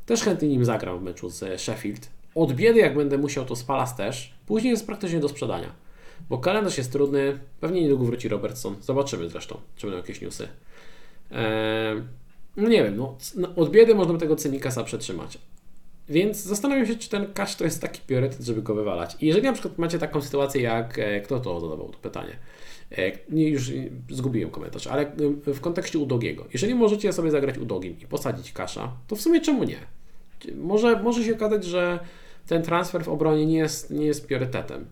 też chętnie nim zagram w meczu z Sheffield. Od biedy, jak będę musiał, to Spalas też. Później jest praktycznie do sprzedania, bo kalendarz jest trudny. Pewnie niedługo wróci Robertson. Zobaczymy zresztą, czy będą jakieś newsy. Eee, no nie wiem, no, od biedy można by tego Cymikasa przetrzymać. Więc zastanawiam się, czy ten cash to jest taki priorytet, żeby go wywalać. I jeżeli na przykład macie taką sytuację, jak e, kto to zadawał to pytanie, e, nie, już zgubiłem komentarz, ale e, w kontekście Udogiego. Jeżeli możecie sobie zagrać Udogim i posadzić kasza, to w sumie czemu nie? Może, może się okazać, że ten transfer w obronie nie jest, nie jest priorytetem.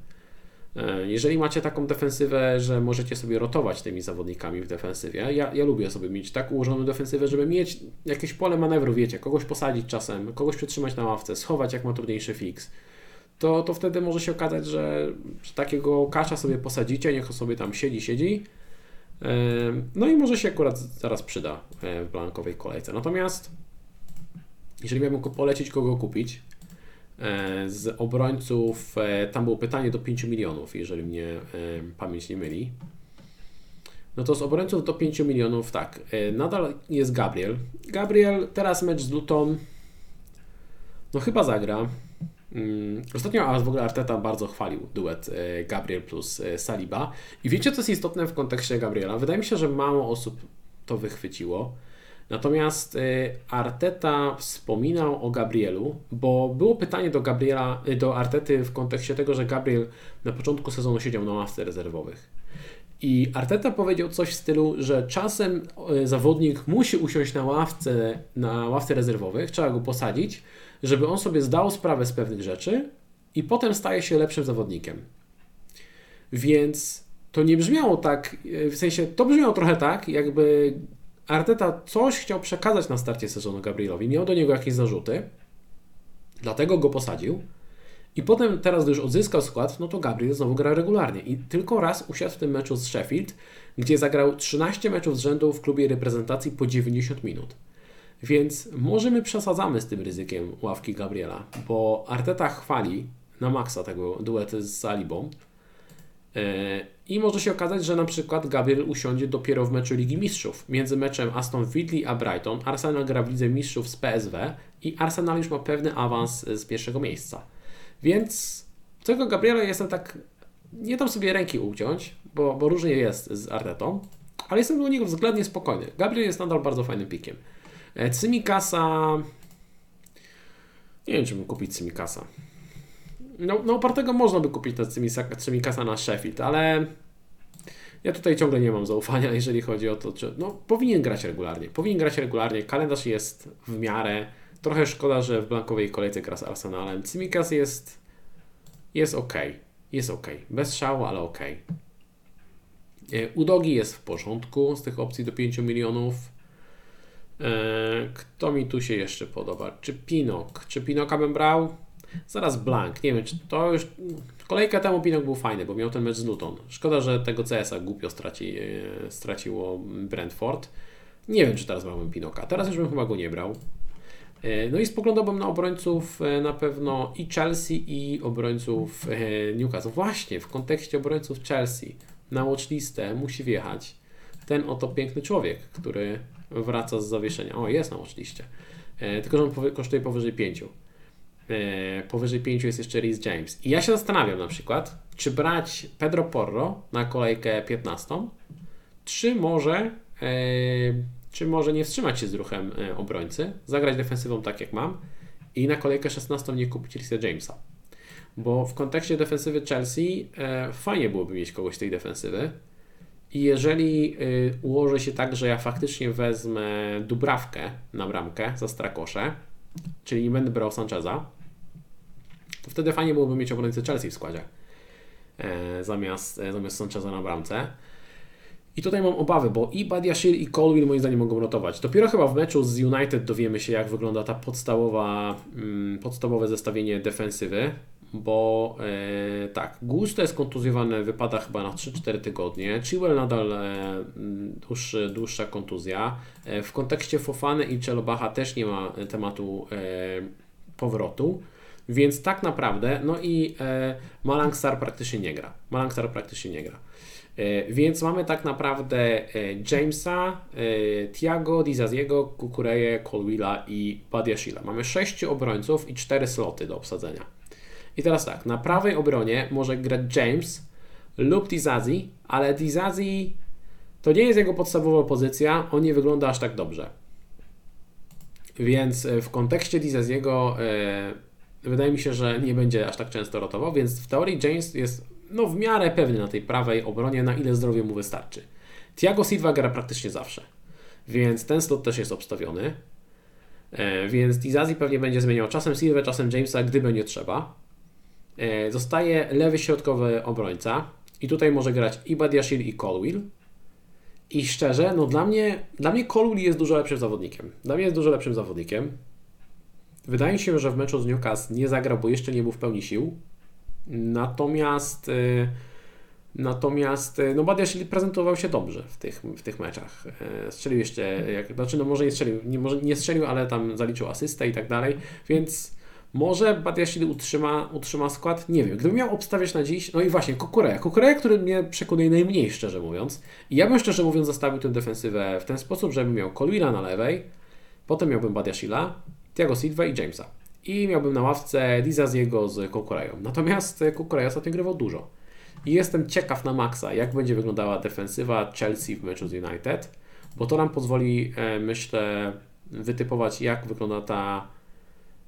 E, jeżeli macie taką defensywę, że możecie sobie rotować tymi zawodnikami w defensywie, ja, ja lubię sobie mieć tak ułożoną defensywę, żeby mieć jakieś pole manewru, wiecie, kogoś posadzić czasem, kogoś przetrzymać na ławce, schować jak ma trudniejszy fix, to, to wtedy może się okazać, że, że takiego kasza sobie posadzicie, niech on sobie tam siedzi, siedzi, no i może się akurat zaraz przyda e, w blankowej kolejce. Natomiast jeżeli miałbym polecić, kogo kupić, E, z obrońców, e, tam było pytanie do 5 milionów, jeżeli mnie pamięć nie myli. No to z obrońców do 5 milionów, tak, nadal jest Gabriel. Gabriel, teraz mecz z Luton, no chyba zagra. Mm, ostatnio, a w ogóle Arteta bardzo chwalił duet Gabriel plus Saliba. I wiecie, co jest istotne w kontekście Gabriela? Wydaje mi się, że mało osób to wychwyciło. Natomiast y, Arteta wspominał o Gabrielu, bo było pytanie do Gabriela, do Artety w kontekście tego, że Gabriel na początku sezonu siedział na ławce rezerwowych. I Arteta powiedział coś w stylu, że czasem y, zawodnik musi usiąść na ławce, na ławce rezerwowych, trzeba go posadzić, żeby on sobie zdał sprawę z pewnych rzeczy i potem staje się lepszym zawodnikiem. Więc to nie brzmiało tak, w sensie to brzmiało trochę tak, jakby Arteta coś chciał przekazać na starcie sezonu Gabrielowi, miał do niego jakieś zarzuty, dlatego go posadził. I potem, teraz gdy już odzyskał skład, no to Gabriel znowu gra regularnie. I tylko raz usiadł w tym meczu z Sheffield, gdzie zagrał 13 meczów z rzędu w klubie reprezentacji po 90 minut. Więc może my przesadzamy z tym ryzykiem ławki Gabriela, bo Arteta chwali na maksa tego duety z Salibą, E, I może się okazać, że na przykład Gabriel usiądzie dopiero w meczu Ligi Mistrzów. Między meczem Aston Villa a Brighton Arsenal gra w Lidze Mistrzów z PSW i Arsenal już ma pewny awans z pierwszego miejsca. Więc tego Gabriela jestem tak, nie dam sobie ręki uciąć, bo, bo różnie jest z Artetą, ale jestem do niego względnie spokojny. Gabriel jest nadal bardzo fajnym pikiem. E, Cymikasa... Nie wiem, czy bym kupić Cymikasa. No, no opartego można by kupić na kasa na Sheffield, ale ja tutaj ciągle nie mam zaufania, (laughs) jeżeli chodzi o to, czy no, powinien grać regularnie. Powinien grać regularnie. Kalendarz jest w miarę. Trochę szkoda, że w blankowej kolejce gra z Arsenalem. Cimikas jest jest ok. Jest ok. Bez szału, ale ok. E, Udogi jest w porządku z tych opcji do 5 milionów. E, kto mi tu się jeszcze podoba? Czy Pinok? Czy Pinoka bym brał? Zaraz Blank. Nie wiem, czy to już. Kolejkę temu Pinok był fajny, bo miał ten mecz z Luton. Szkoda, że tego CS-a głupio straci, e, straciło Brentford. Nie wiem, czy teraz brałbym Pinoka. Teraz już bym chyba go nie brał. E, no i spoglądałbym na obrońców na pewno i Chelsea, i obrońców Newcastle. Właśnie w kontekście obrońców Chelsea na watchlistę musi wjechać ten oto piękny człowiek, który wraca z zawieszenia. O, jest na watchliście. E, tylko, że on kosztuje powyżej 5. E, powyżej 5 jest jeszcze Rhys James. I ja się zastanawiam na przykład, czy brać Pedro Porro na kolejkę 15, czy może, e, czy może nie wstrzymać się z ruchem e, obrońcy, zagrać defensywą tak jak mam i na kolejkę 16 nie kupić Rhys'a Jamesa. Bo w kontekście defensywy Chelsea e, fajnie byłoby mieć kogoś z tej defensywy, i jeżeli y, ułoży się tak, że ja faktycznie wezmę Dubrawkę na bramkę za Strakosze, czyli nie będę brał Sancheza, to wtedy fajnie byłoby mieć obrońcę Chelsea w składzie e, zamiast, e, zamiast Sancheza na bramce. I tutaj mam obawy, bo i Badiashil i Colwill moim zdaniem mogą rotować. Dopiero chyba w meczu z United dowiemy się, jak wygląda ta podstawowa, mm, podstawowe zestawienie defensywy bo e, tak, Gusto jest kontuzjowany, wypada chyba na 3-4 tygodnie. Chilwell nadal e, dłuższy, dłuższa kontuzja. E, w kontekście Fofany i Czelobacha też nie ma tematu e, powrotu. Więc tak naprawdę, no i e, Malangsar praktycznie nie gra. Malangsar praktycznie nie gra. E, więc mamy tak naprawdę e, Jamesa, e, Tiago, Dizaziego, Kukureje, Colwilla i Badiashila. Mamy sześciu obrońców i cztery sloty do obsadzenia. I teraz tak, na prawej obronie może grać James lub Dizazi, ale Dizazi to nie jest jego podstawowa pozycja, on nie wygląda aż tak dobrze. Więc w kontekście Dizaziego wydaje mi się, że nie będzie aż tak często rotował, więc w teorii James jest no, w miarę pewny na tej prawej obronie, na ile zdrowie mu wystarczy. Thiago Silva gra praktycznie zawsze, więc ten slot też jest obstawiony. E, więc Dizazi pewnie będzie zmieniał czasem Silva, czasem Jamesa, gdy będzie trzeba. E, zostaje lewy środkowy obrońca i tutaj może grać i Badiashil i Colwill. I szczerze, no dla mnie, dla mnie Colwill jest dużo lepszym zawodnikiem. Dla mnie jest dużo lepszym zawodnikiem. Wydaje się, że w meczu z Newcastle nie zagrał, bo jeszcze nie był w pełni sił. Natomiast yy, Natomiast no Badiashil prezentował się dobrze w tych, w tych meczach. Strzelił jeszcze, jak, znaczy no może nie strzelił, nie, może nie strzelił, ale tam zaliczył asystę i tak dalej, więc może Badiashile utrzyma, utrzyma skład? Nie wiem. Gdybym miał obstawiać na dziś, no i właśnie Kukureja. Kukureja, który mnie przekonuje najmniej, szczerze mówiąc. I ja bym szczerze mówiąc zostawił tę defensywę w ten sposób, żebym miał Colwilla na lewej, potem miałbym Badiashila, Thiago Silva i Jamesa. I miałbym na ławce Dizaziego z Kukureją. Natomiast Kukureja ostatnio grywał dużo. I jestem ciekaw na maksa, jak będzie wyglądała defensywa Chelsea w meczu z United, bo to nam pozwoli, e, myślę, wytypować, jak wygląda ta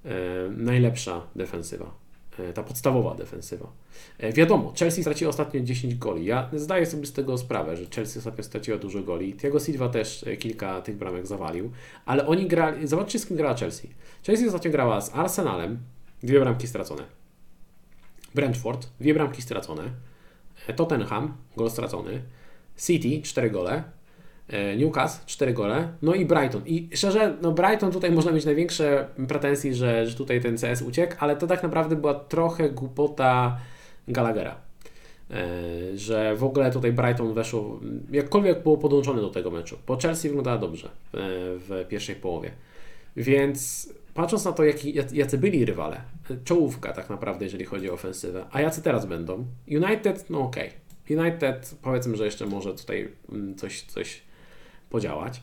E, najlepsza defensywa. E, ta podstawowa defensywa. E, wiadomo, Chelsea straciła ostatnio 10 goli. Ja zdaję sobie z tego sprawę, że Chelsea ostatnio straciła dużo goli. Thiago Silva też kilka tych bramek zawalił, ale oni grali. Zobaczcie, z kim grała Chelsea. Chelsea ostatnio grała z Arsenalem, dwie bramki stracone. Brentford, dwie bramki stracone. Tottenham, gol stracony. City, cztery gole. E, Newcastle, 4 gole, no i Brighton. I szczerze, no Brighton tutaj można mieć największe pretensje, że, że tutaj ten CS uciekł, ale to tak naprawdę była trochę głupota Gallaghera. E, że w ogóle tutaj Brighton weszło, jakkolwiek było podłączone do tego meczu, bo Chelsea wyglądała dobrze e, w pierwszej połowie. Więc patrząc na to, jaki, jacy byli rywale, czołówka tak naprawdę, jeżeli chodzi o ofensywę, a jacy teraz będą, United, no okej. Okay. United powiedzmy, że jeszcze może tutaj mm, coś, coś podziałać.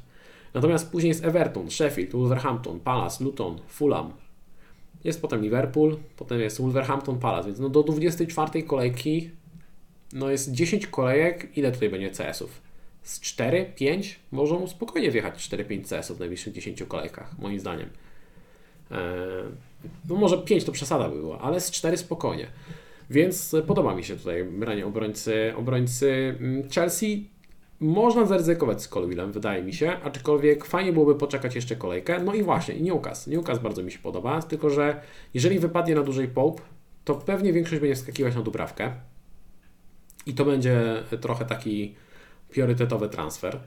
Natomiast później jest Everton, Sheffield, Wolverhampton, Palace, Luton, Fulham. Jest potem Liverpool, potem jest Wolverhampton, Palace, więc no do 24 kolejki no jest 10 kolejek. Ile tutaj będzie CS-ów? Z 4, 5? Możemy spokojnie wjechać 4-5 CS-ów w najbliższych 10 kolejkach, moim zdaniem. Eee, no może 5 to przesada by była, ale z 4 spokojnie. Więc podoba mi się tutaj branie obrońcy, obrońcy mm, Chelsea. Można zaryzykować z Colwillem, wydaje mi się, aczkolwiek fajnie byłoby poczekać jeszcze kolejkę. No i właśnie, Newcastle. Newcastle bardzo mi się podoba, tylko że jeżeli wypadnie na dłużej Pope, to pewnie większość będzie wskakiwać na Dubrawkę. I to będzie trochę taki priorytetowy transfer.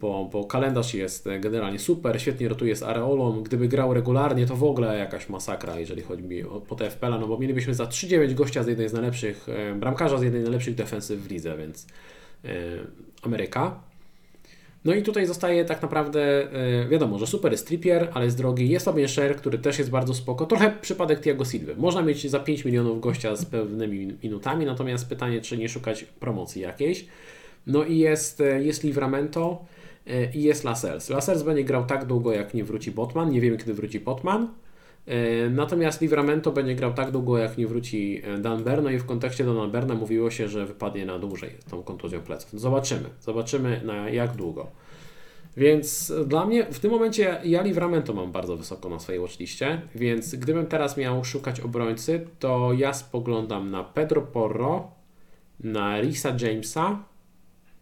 bo, bo kalendarz jest generalnie super, świetnie rotuje z Areolą. Gdyby grał regularnie, to w ogóle jakaś masakra, jeżeli chodzi o po TFPL, no bo mielibyśmy za 3-9 gościa z jednej z najlepszych, bramkarza z jednej z najlepszych defensyw w lidze, więc Ameryka. No i tutaj zostaje tak naprawdę, e, wiadomo, że super jest Trippier, ale jest drogi. Jest Fabian Scher, który też jest bardzo spoko. Trochę przypadek Tiago Silva. Można mieć za 5 milionów gościa z pewnymi minutami, natomiast pytanie, czy nie szukać promocji jakiejś. No i jest, e, jest Livramento e, i jest Lasers. Lasers będzie grał tak długo, jak nie wróci Botman. Nie wiemy, kiedy wróci Botman. Natomiast Livramento będzie grał tak długo, jak nie wróci Dan Berno i w kontekście Dan Berna mówiło się, że wypadnie na dłużej tą kontuzją pleców. Zobaczymy. Zobaczymy na jak długo. Więc dla mnie w tym momencie ja Livramento mam bardzo wysoko na swojej watchliście, więc gdybym teraz miał szukać obrońcy, to ja spoglądam na Pedro Porro, na Risa Jamesa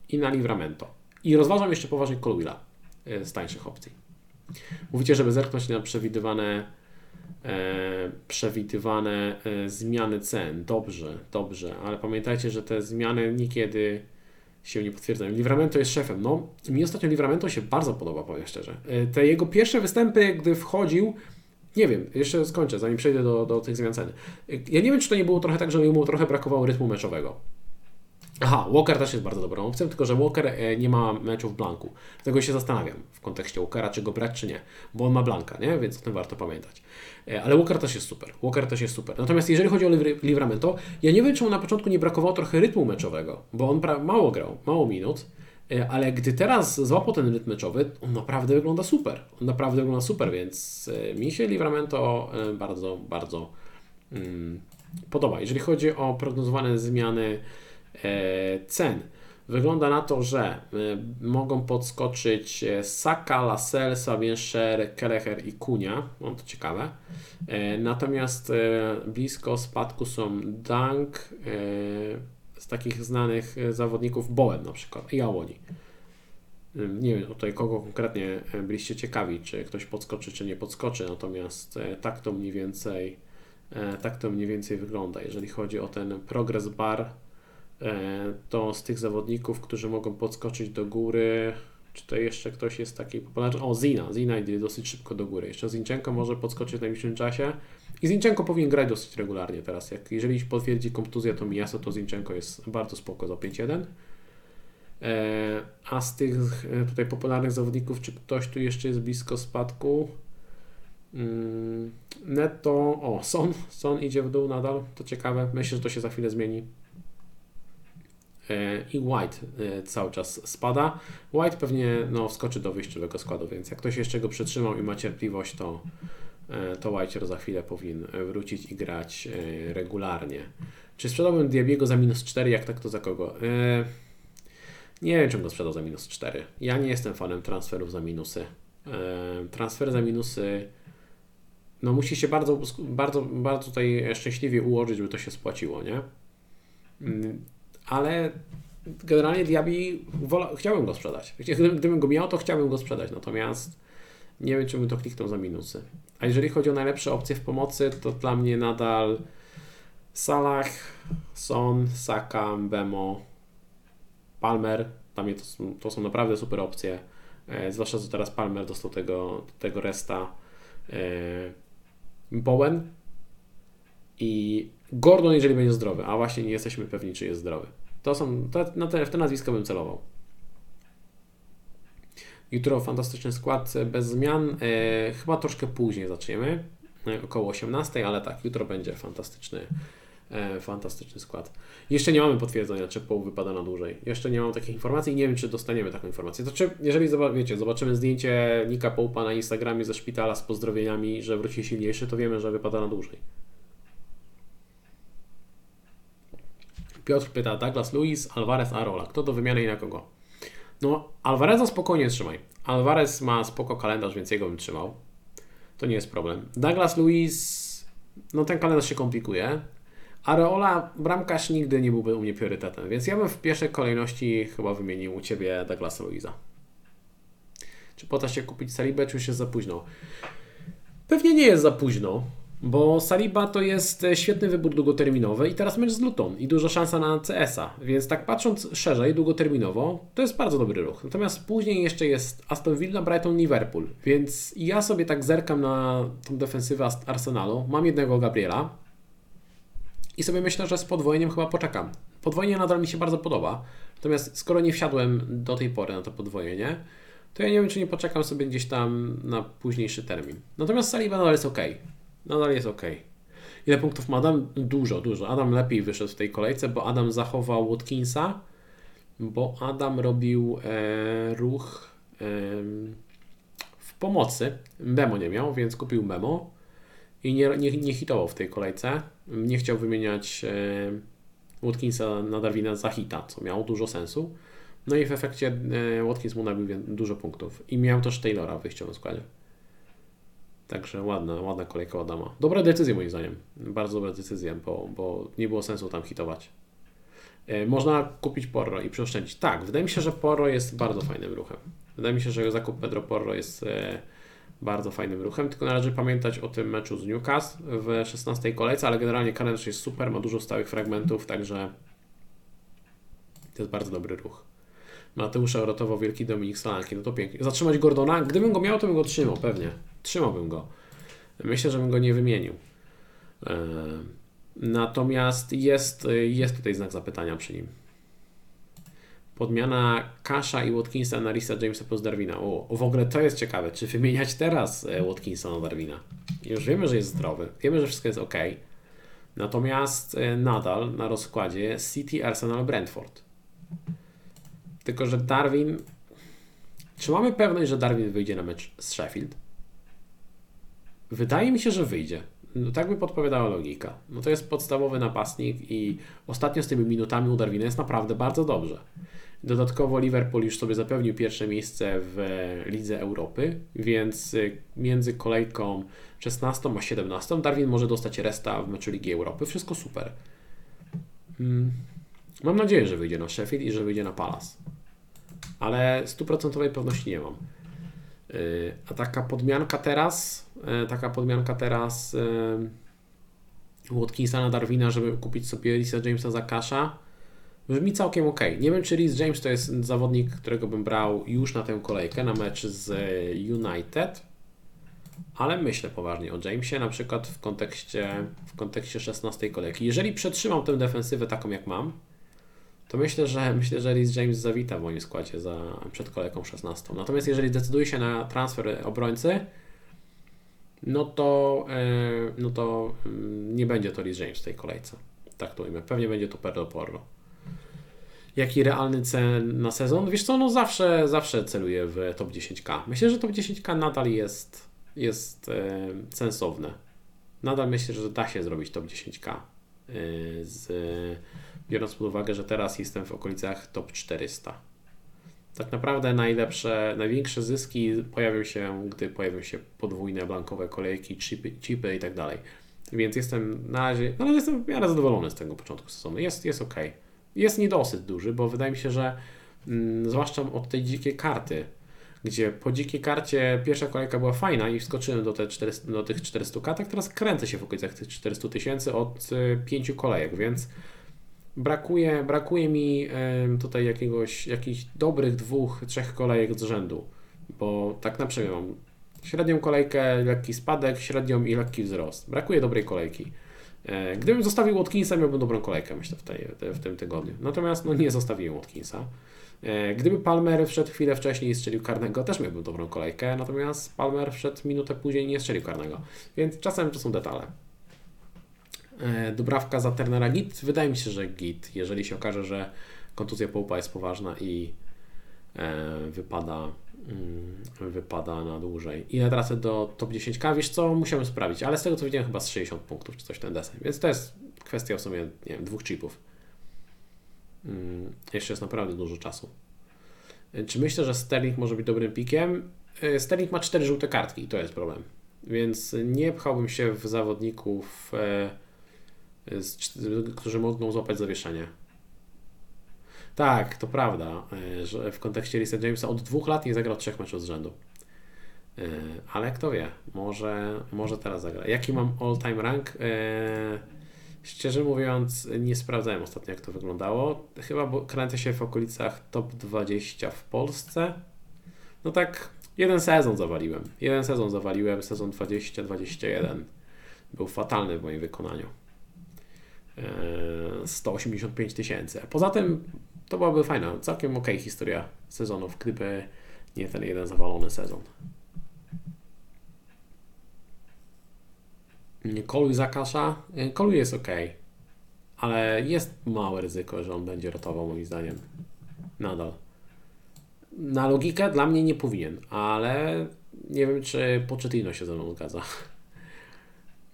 i na Livramento. I rozważam jeszcze poważnie Colwilla e, z tańszych opcji. Mówicie, żeby zerknąć na przewidywane e, przewidywane e, zmiany cen. Dobrze, dobrze, ale pamiętajcie, że te zmiany niekiedy się nie potwierdzają. Livramento jest szefem. No, mi ostatnio Livramento się bardzo podoba, powiem szczerze. E, te jego pierwsze występy, gdy wchodził, nie wiem, jeszcze skończę, zanim przejdę do, do tych zmian ceny. E, ja nie wiem, czy to nie było trochę tak, że mu trochę brakowało rytmu meczowego. Aha, Walker też jest bardzo dobrą opcją, tylko że Walker e, nie ma meczu w blanku. Dlatego się zastanawiam w kontekście Walkera, czy go brać, czy nie, bo on ma blanka, nie? więc o tym warto pamiętać. E, ale Walker też jest super. Walker też jest super. Natomiast jeżeli chodzi o Livramento, ja nie wiem, czy mu na początku nie brakowało trochę rytmu meczowego, bo on mało grał, mało minut, e, ale gdy teraz złapał ten rytm meczowy, on naprawdę wygląda super. On naprawdę wygląda super, więc mi się Livramento bardzo, bardzo mm, podoba. Jeżeli chodzi o prognozowane zmiany E, cen. Wygląda na to, że e, mogą podskoczyć e, Saka, Lascelles, Sabienscher, Kelecher i Kunia. Mam to ciekawe. Natomiast blisko spadku są Dunk, z takich znanych zawodników Bowen na przykład i Awoni. Nie wiem tutaj kogo konkretnie byliście ciekawi, czy ktoś podskoczy, czy nie podskoczy, natomiast tak to mniej więcej tak to mniej więcej wygląda. Jeżeli chodzi o ten progress bar, to z tych zawodników, którzy mogą podskoczyć do góry, czy to jeszcze ktoś jest taki popularny? O, Zina. Zina idzie dosyć szybko do góry. Jeszcze Zinchenko może podskoczyć w najbliższym czasie. I Zinchenko powinien grać dosyć regularnie teraz. Jak, jeżeli potwierdzi kontuzję to Miasto, to Zinchenko jest bardzo spoko za 5-1. E, a z tych e, tutaj popularnych zawodników, czy ktoś tu jeszcze jest blisko spadku? Mm, netto, o, Son, Son idzie w dół nadal, to ciekawe. Myślę, że to się za chwilę zmieni. E, i White e, cały czas spada. White pewnie no, wskoczy do wyjściowego składu, więc jak ktoś jeszcze go przytrzymał i ma cierpliwość, to, e, to White za chwilę powinien wrócić i grać regularnie. Czy sprzedałbym Diabiego za minus 4? Jak tak, to za kogo? Nie wiem, czym go sprzedał za minus 4. Ja nie jestem fanem transferów za minusy. Transfer za minusy no musi się bardzo, bardzo, bardzo tutaj szczęśliwie ułożyć, żeby to się spłaciło, nie? Ale generalnie Diaby wola, chciałbym go sprzedać. Gdybym go miał, to chciałbym go sprzedać, natomiast nie wiem, czy bym to kliknął za minusy. A jeżeli chodzi o najlepsze opcje w pomocy, to dla mnie nadal Salah, Son, Saka, Bemo, Palmer. Dla mnie to są, to są naprawdę super opcje. E, zwłaszcza, że teraz Palmer dostał tego, tego resta. E, Bowen i Gordon, jeżeli będzie zdrowy, a właśnie nie jesteśmy pewni, czy jest zdrowy. To są, to, na te, w te nazwiska bym celował. Jutro fantastyczny skład bez zmian. E, chyba troszkę później zaczniemy, e, około 18, ale tak, jutro będzie fantastyczny, e, fantastyczny skład. Jeszcze nie mamy potwierdzenia, czy poł wypada na dłużej. Jeszcze nie mam takich informacji i nie wiem, czy dostaniemy taką informację. To czy, jeżeli wiecie, zobaczymy zdjęcie Nika Poupa na Instagramie ze szpitala z pozdrowieniami, że wróci silniejszy, to wiemy, że wypada na dłużej. Piotr pyta, Douglas Luis, Alvarez, Arola. Kto do wymiany i na kogo? No, Alvareza spokojnie trzymaj. Alvarez ma spoko kalendarz, więc jego bym trzymał. To nie jest problem. Douglas Luis, no ten kalendarz się komplikuje. Areola, bramkarz nigdy nie byłby u mnie priorytetem, więc ja bym w pierwszej kolejności chyba wymienił u Ciebie Douglasa Luisa. Czy poda się kupić Salibę, czy już jest za późno? Pewnie nie jest za późno. Bo Saliba to jest e, świetny wybór długoterminowy i teraz mecz z Luton i duża szansa na CS-a, więc tak patrząc szerzej, długoterminowo, to jest bardzo dobry ruch. Natomiast później jeszcze jest Aston Villa, Brighton, Liverpool, więc ja sobie tak zerkam na tą defensywę Arsenalu. Mam jednego Gabriela i sobie myślę, że z podwojeniem chyba poczekam. Podwojenie nadal mi się bardzo podoba, natomiast skoro nie wsiadłem do tej pory na to podwojenie, to ja nie wiem, czy nie poczekam sobie gdzieś tam na późniejszy termin. Natomiast Saliba nadal jest ok nadal jest ok. Ile punktów ma Adam? Dużo, dużo. Adam lepiej wyszedł w tej kolejce, bo Adam zachował Watkinsa, bo Adam robił e, ruch e, w pomocy. Memo nie miał, więc kupił memo i nie, nie, nie hitował w tej kolejce. Nie chciał wymieniać e, Watkinsa na Darwina za hita, co miało dużo sensu. No i w efekcie e, Watkins mu nabił dużo punktów. I miał też Taylora w wyjściowym składzie. Także ładna, ładna kolejka Adama. Dobra decyzja moim zdaniem. Bardzo dobra decyzja, bo, bo nie było sensu tam hitować. E, można kupić Porro i przeoszczędzić. Tak, wydaje mi się, że Porro jest bardzo fajnym ruchem. Wydaje mi się, że zakup Pedro Porro jest e, bardzo fajnym ruchem, tylko należy pamiętać o tym meczu z Newcastle w 16 kolejce, ale generalnie kalendarz jest super, ma dużo stałych fragmentów, także to jest bardzo dobry ruch. Mateusza uratował wielki Dominik Solanki, no to pięknie. Zatrzymać Gordona? Gdybym go miał, to bym go trzymał, pewnie. Trzymałbym go. Myślę, że bym go nie wymienił. E, natomiast jest, jest tutaj znak zapytania przy nim. Podmiana Kasha i Watkinsa na Risa Jamesa plus Darwina. O, w ogóle to jest ciekawe. Czy wymieniać teraz e, Watkinsa na Darwina? Już wiemy, że jest zdrowy. Wiemy, że wszystko jest ok. Natomiast e, nadal na rozkładzie City, Arsenal, Brentford. Tylko, że Darwin. Czy mamy pewność, że Darwin wyjdzie na mecz z Sheffield? Wydaje mi się, że wyjdzie. No, tak by podpowiadała logika. No to jest podstawowy napastnik i ostatnio z tymi minutami u Darwina jest naprawdę bardzo dobrze. Dodatkowo Liverpool już sobie zapewnił pierwsze miejsce w Lidze Europy, więc y, między kolejką 16 a 17 Darwin może dostać resta w meczu Ligi Europy. Wszystko super. Hmm. Mam nadzieję, że wyjdzie na Sheffield i że wyjdzie na Palace. Ale stuprocentowej pewności nie mam. Y, a taka podmianka teraz, y, taka podmianka teraz y, Watkinsa na Darwina, żeby kupić sobie Risa Jamesa za kasza, brzmi całkiem ok. Nie wiem, czy Rhys James to jest zawodnik, którego bym brał już na tę kolejkę, na mecz z United, ale myślę poważnie o Jamesie, na przykład w kontekście, w kontekście 16 kolejki. Jeżeli przetrzymam tę defensywę taką jak mam, to myślę, że myślę, że Rhys James zawita w moim składzie za, przed kolejką 16. Natomiast jeżeli decyduje się na transfer obrońcy, no to, yy, no to yy, nie będzie to Rhys James w tej kolejce. Tak to imię. Pewnie będzie to Pedro Porro. Jaki realny cel na sezon? Wiesz co, no zawsze, zawsze celuję w top 10k. Myślę, że top 10k nadal jest, jest yy, sensowne. Nadal myślę, że da się zrobić top 10k z biorąc pod uwagę, że teraz jestem w okolicach top 400. Tak naprawdę najlepsze, największe zyski pojawią się, gdy pojawią się podwójne blankowe kolejki, chipy, chipy i tak dalej. Więc jestem na razie, no ale jestem w miarę zadowolony z tego początku sezonu. Jest, jest ok. Jest niedosyt duży, bo wydaje mi się, że mm, zwłaszcza od tej dzikiej karty, gdzie po dzikiej karcie pierwsza kolejka była fajna i wskoczyłem do, te 400, do tych 400 kartek, teraz kręcę się w okolicach tych 400 tysięcy od y, pięciu kolejek, więc brakuje, brakuje mi tutaj jakiegoś, jakichś dobrych dwóch, trzech kolejek z rzędu, bo tak na przykład mam średnią kolejkę, lekki spadek, średnią i lekki wzrost. Brakuje dobrej kolejki. E, gdybym zostawił Watkinsa, miałbym dobrą kolejkę, myślę, w, tej, w tym tygodniu. Natomiast no, nie zostawiłem Watkinsa. E, gdyby Palmer wszedł chwilę wcześniej i strzelił karnego, też miałbym dobrą kolejkę, natomiast Palmer wszedł minutę później i nie strzelił karnego. Więc czasem to są detale. E, dobrawka za Turnera git? Wydaje mi się, że git. Jeżeli się okaże, że kontuzja połupa jest poważna i e, wypada, mm, wypada na dłużej. Ile tracę do top 10k? Wiesz co, musiałem sprawdzić, ale z tego co widziałem chyba z 60 punktów czy coś ten desen. Więc to jest kwestia w sumie, nie wiem, dwóch chipów. Mm, jeszcze jest naprawdę dużo czasu. E, czy myślę, że Sterling może być dobrym pikiem? Sterling ma cztery żółte kartki i to jest problem. Więc nie pchałbym się w zawodników którzy mogą złapać zawieszenie. Tak, to prawda, e, że w kontekście Lisa Jamesa od dwóch lat nie zagrał trzech meczów z rzędu. ale kto wie, może, może teraz zagra. Jaki mam all-time rank? Szczerze mówiąc, nie sprawdzałem ostatnio, jak to wyglądało. Chyba bo kręcę się w okolicach top 20 w Polsce. No tak, jeden sezon zawaliłem. Jeden sezon zawaliłem, sezon 20-21. Był fatalny w moim wykonaniu. 185 tysięcy. Poza tym to byłaby fajna, całkiem ok historia sezonów, gdyby nie ten jeden zawalony sezon. Koluj zakasza. Koluj jest ok, ale jest małe ryzyko, że on będzie rotował moim zdaniem. Nadal. Na logikę dla mnie nie powinien, ale nie wiem, czy Pochettino się ze mną zgadza.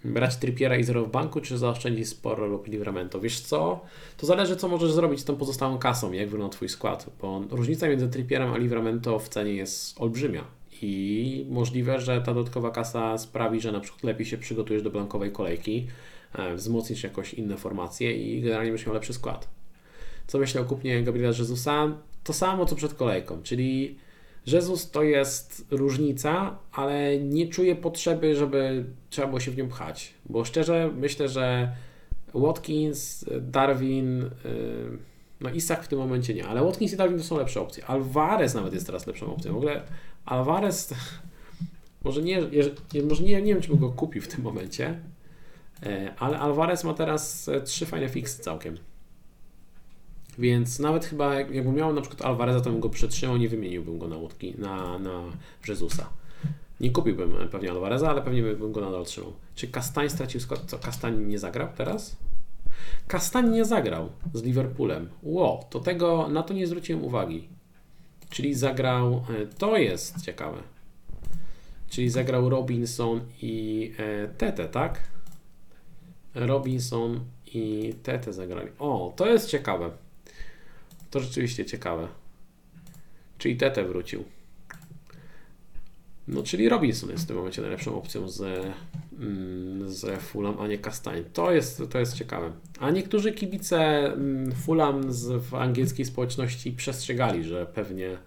Brać Trippiera i zero w banku, czy zaoszczędzić sporo lub Livramento? Wiesz co? To zależy, co możesz zrobić z tą pozostałą kasą, jak wygląda Twój skład, bo różnica między Trippierem a Livramento w cenie jest olbrzymia i możliwe, że ta dodatkowa kasa sprawi, że na przykład lepiej się przygotujesz do blankowej kolejki, e, wzmocnisz jakoś inne formacje i generalnie będziesz miał lepszy skład. Co myślę o kupnie Gabriela Jezusa? To samo co przed kolejką, czyli Jezus to jest różnica, ale nie czuję potrzeby, żeby trzeba było się w nią pchać, bo szczerze myślę, że Watkins, Darwin, yy, no Isak w tym momencie nie, ale Watkins i Darwin to są lepsze opcje. Alvarez nawet jest teraz lepszą opcją. W ogóle Alvarez, (laughs) może nie, może nie, nie wiem, czy bym go kupił w tym momencie, e, ale Alvarez ma teraz e, trzy fajne fixy całkiem. Więc nawet chyba jakbym miał na przykład Alvareza, to bym go przetrzymał, nie wymieniłbym go na łódki, na, na Jezusa. Nie kupiłbym pewnie Alvareza, ale pewnie bym go nadal trzymał. Czy Kastań stracił skład? Co, Kastań nie zagrał teraz? Kastań nie zagrał z Liverpoolem. Ło, to tego, na to nie zwróciłem uwagi. Czyli zagrał, e, to jest ciekawe. Czyli zagrał Robinson i e, Tete, tak? Robinson i Tete zagrali. O, to jest ciekawe. To rzeczywiście ciekawe. Czyli Tete wrócił. No, czyli Robinson jest w tym momencie najlepszą opcją z, mm, z Fulham, a nie Castagne. To jest, to jest ciekawe. A niektórzy kibice mm, Fulham z, w angielskiej społeczności przestrzegali, że pewnie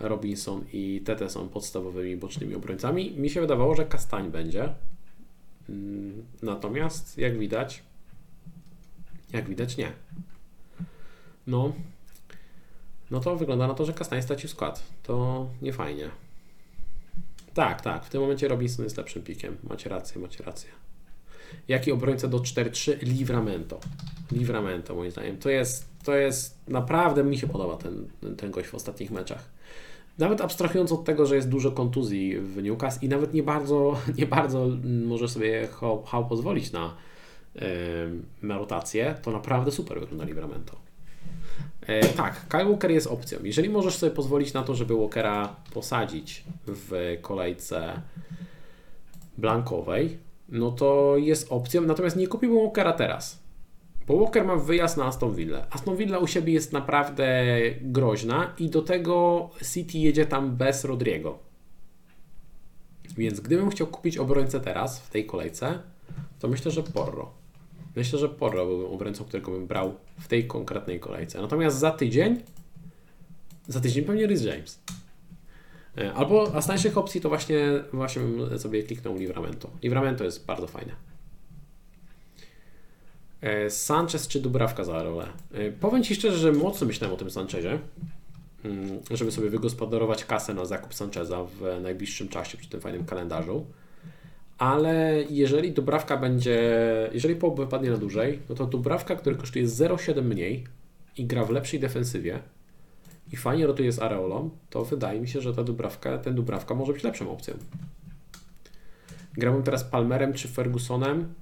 Robinson i Tete są podstawowymi bocznymi obrońcami. Mi się wydawało, że Castagne będzie. Mm, natomiast, jak widać, jak widać nie. No, no to wygląda na to, że Castagne stracił skład. To nie fajnie. Tak, tak. W tym momencie Robinson jest lepszym pikiem. Macie rację, macie rację. Jaki obrońca do 4-3? Livramento. Livramento moim zdaniem. To jest, to jest naprawdę mi się podoba ten, ten gość w ostatnich meczach. Nawet abstrahując od tego, że jest dużo kontuzji w Newcastle i nawet nie bardzo, (laughs) nie bardzo może sobie Hał pozwolić na, na rotację, to naprawdę super wygląda Livramento. E, tak, Kyle Walker jest opcją. Jeżeli możesz sobie pozwolić na to, żeby Walkera posadzić w kolejce blankowej, no to jest opcją. Natomiast nie kupiłbym Walkera teraz. Bo Walker ma wyjazd na Aston Villa. Aston Villa u siebie jest naprawdę groźna i do tego City jedzie tam bez Rodriego. Więc gdybym chciał kupić obrońcę teraz w tej kolejce, to myślę, że Porro. Myślę, że Porro byłbym obrońcą, którego bym brał w tej konkretnej kolejce. Natomiast za tydzień, za tydzień pewnie Rhys James. E, albo, a z tańszych opcji to właśnie, właśnie bym sobie kliknął Livramento. Livramento jest bardzo fajne. E, Sanchez czy Dubrawka za rolę? E, powiem Ci szczerze, że mocno myślałem o tym Sanchezie, mm, żeby sobie wygospodarować kasę na zakup Sancheza w najbliższym czasie przy tym fajnym kalendarzu ale jeżeli Dubrawka będzie, jeżeli połów wypadnie na dłużej, no to Dubrawka, który kosztuje 0,7 mniej i gra w lepszej defensywie i fajnie rotuje z Areolą, to wydaje mi się, że ta Dubrawka, ten Dubrawka może być lepszą opcją. Grałbym teraz Palmerem czy Fergusonem.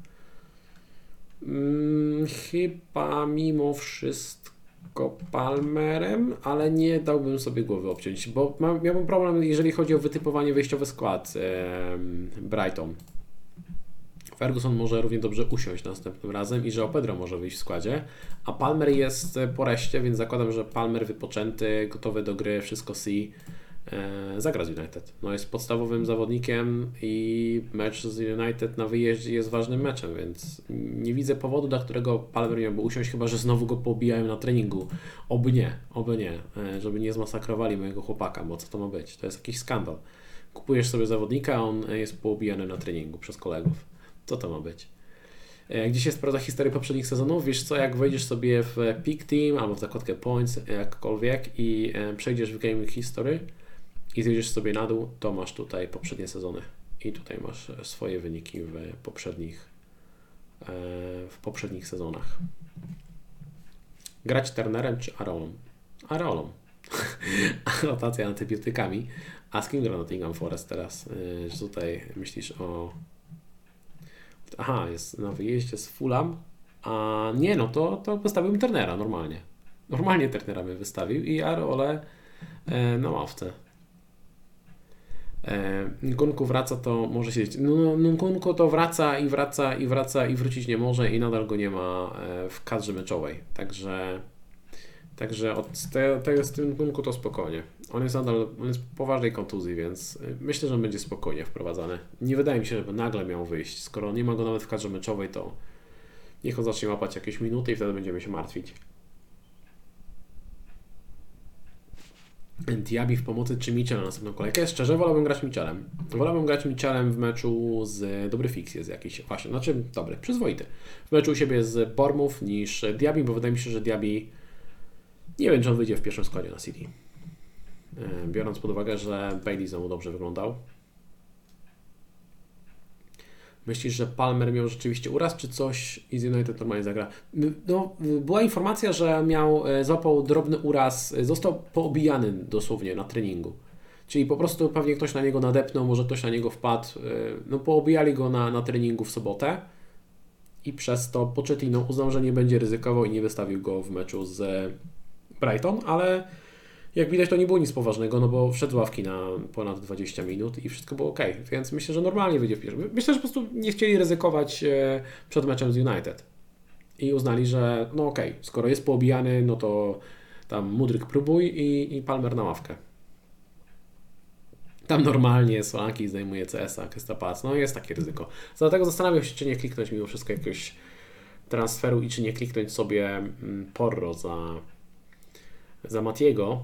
Hmm, chyba mimo wszystko lekko Palmerem, ale nie dałbym sobie głowy obciąć, bo miałbym problem, jeżeli chodzi o wytypowanie wyjściowy skład e, Brighton. Ferguson może równie dobrze usiąść następnym razem i że Pedro może wyjść w składzie, a Palmer jest po reście, więc zakładam, że Palmer wypoczęty, gotowy do gry, wszystko C, e, zagra z United. No jest podstawowym zawodnikiem i mecz z United na wyjeździe jest ważnym meczem, więc nie widzę powodu, dla którego Palmer miałby usiąść, chyba że znowu go pobijają na treningu. Oby nie, oby nie, e, żeby nie zmasakrowali mojego chłopaka, bo co to ma być? To jest jakiś skandal. Kupujesz sobie zawodnika, a on jest poobijany na treningu przez kolegów. Co to ma być? E, gdzie się sprawdza historię poprzednich sezonów? Wiesz co, jak wejdziesz sobie w Peak Team albo w zakładkę Points, jakkolwiek i e, przejdziesz w Game History i zjedziesz sobie na dół, to masz tutaj poprzednie sezony i tutaj masz e, swoje wyniki w poprzednich, w poprzednich sezonach. Grać Turnerem czy Arolą? Arolą. (laughs) Rotacja antybiotykami. A z kim gra Nottingham Forest teraz? Że tutaj myślisz o Aha, jest na wyjeździe z Fulham. A nie, no to, to wystawił Turnera normalnie. Normalnie Turnera by wystawił i Arole e, na ławce. E, Nkunku wraca, to może siedzieć. No, no, Nkunku to wraca i wraca i wraca i wrócić nie może i nadal go nie ma e, w kadrze meczowej. Także Także od tego z tym punktu to spokojnie. On jest nadal on jest po poważnej kontuzji, więc y, myślę, że on będzie spokojnie wprowadzany. Nie wydaje mi się, żeby nagle miał wyjść. Skoro nie ma go nawet w kadrze meczowej, to niech on zacznie łapać jakieś minuty i wtedy będziemy się martwić. Diaby w pomocy czy Mitchell na następną kolejkę? Szczerze wolałbym grać Mitchellem. Wolałbym grać Mitchellem w meczu z... Dobry fix jest jakiś, właśnie, znaczy dobry, przyzwoity. W meczu u siebie z Bormów niż Diaby, bo wydaje mi się, że Diaby nie wiem, czy on wyjdzie w pierwszym składzie na City. E, biorąc pod uwagę, że Bailey znowu dobrze wyglądał. Myślisz, że Palmer miał rzeczywiście uraz, czy coś i z United normalnie zagra? No, była informacja, że miał, e, złapał drobny uraz, e, został poobijany dosłownie na treningu. Czyli po prostu pewnie ktoś na niego nadepnął, może ktoś na niego wpadł. No, poobijali go na, na treningu w sobotę i przez to Pochettino uznał, że nie będzie ryzykował i nie wystawił go w meczu z Brighton, ale jak widać to nie było nic poważnego, no bo wszedł ławki na ponad 20 minut i wszystko było ok, więc myślę, że normalnie wyjdzie w pierwszym. Myślę, że po prostu nie chcieli ryzykować e, przed meczem z United i uznali, że no ok, skoro jest poobijany, no to tam Mudryk próbuj i, i Palmer na ławkę. Tam normalnie Solanki zdejmuje CS-a, Krystapac, no jest takie ryzyko. Dlatego zastanawiam się, czy nie kliknąć mimo wszystko jakiegoś transferu i czy nie kliknąć sobie mm, Porro za za Matiego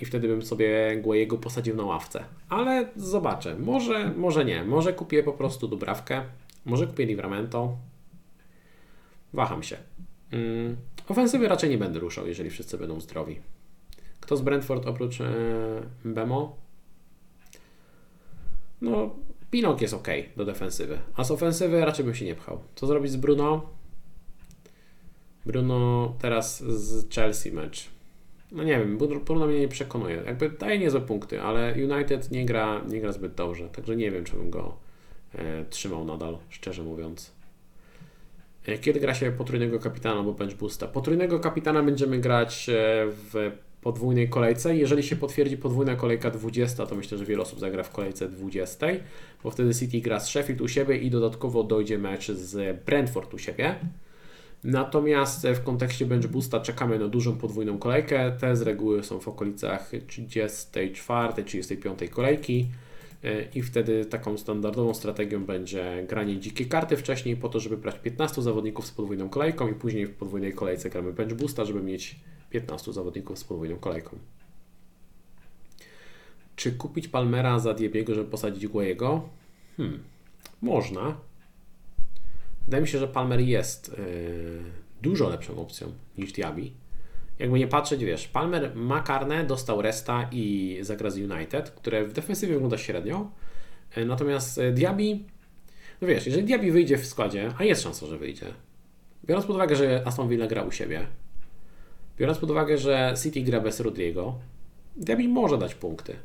i wtedy bym sobie Guayego posadził na ławce. Ale zobaczę, może, może nie, może kupię po prostu Dubrawkę, może kupię Livramento. Waham się. Mm, ofensywy raczej nie będę ruszał, jeżeli wszyscy będą zdrowi. Kto z Brentford oprócz e, Bemo? No, Pinok jest ok do defensywy, a z ofensywy raczej bym się nie pchał. Co zrobić z Bruno? Bruno teraz z Chelsea mecz no nie wiem, Bruno mnie nie przekonuje. Jakby daje niezłe punkty, ale United nie gra, nie gra zbyt dobrze, także nie wiem, czy bym go e, trzymał nadal, szczerze mówiąc. E, kiedy gra się potrójnego kapitana albo bench boosta? Potrójnego kapitana będziemy grać e, w podwójnej kolejce. Jeżeli się potwierdzi podwójna kolejka 20, to myślę, że wiele osób zagra w kolejce 20, bo wtedy City gra z Sheffield u siebie i dodatkowo dojdzie mecz z Brentford u siebie. Natomiast w kontekście Bench Boosta czekamy na dużą podwójną kolejkę. Te z reguły są w okolicach 34, 35 kolejki i wtedy taką standardową strategią będzie granie dzikie karty wcześniej po to, żeby brać 15 zawodników z podwójną kolejką i później w podwójnej kolejce gramy Bench Boosta, żeby mieć 15 zawodników z podwójną kolejką. Czy kupić Palmera za Diebiego, żeby posadzić Guayego? Hmm, można. Wydaje mi się, że Palmer jest yy, dużo lepszą opcją niż Diaby. Jakby nie patrzeć, wiesz, Palmer ma karne, dostał resta i zagra z United, które w defensywie wygląda średnio. Yy, natomiast yy, Diaby, no wiesz, jeżeli Diaby wyjdzie w składzie, a jest szansa, że wyjdzie, biorąc pod uwagę, że Aston Villa gra u siebie, biorąc pod uwagę, że City gra bez Rodrigo, Diaby może dać punkty.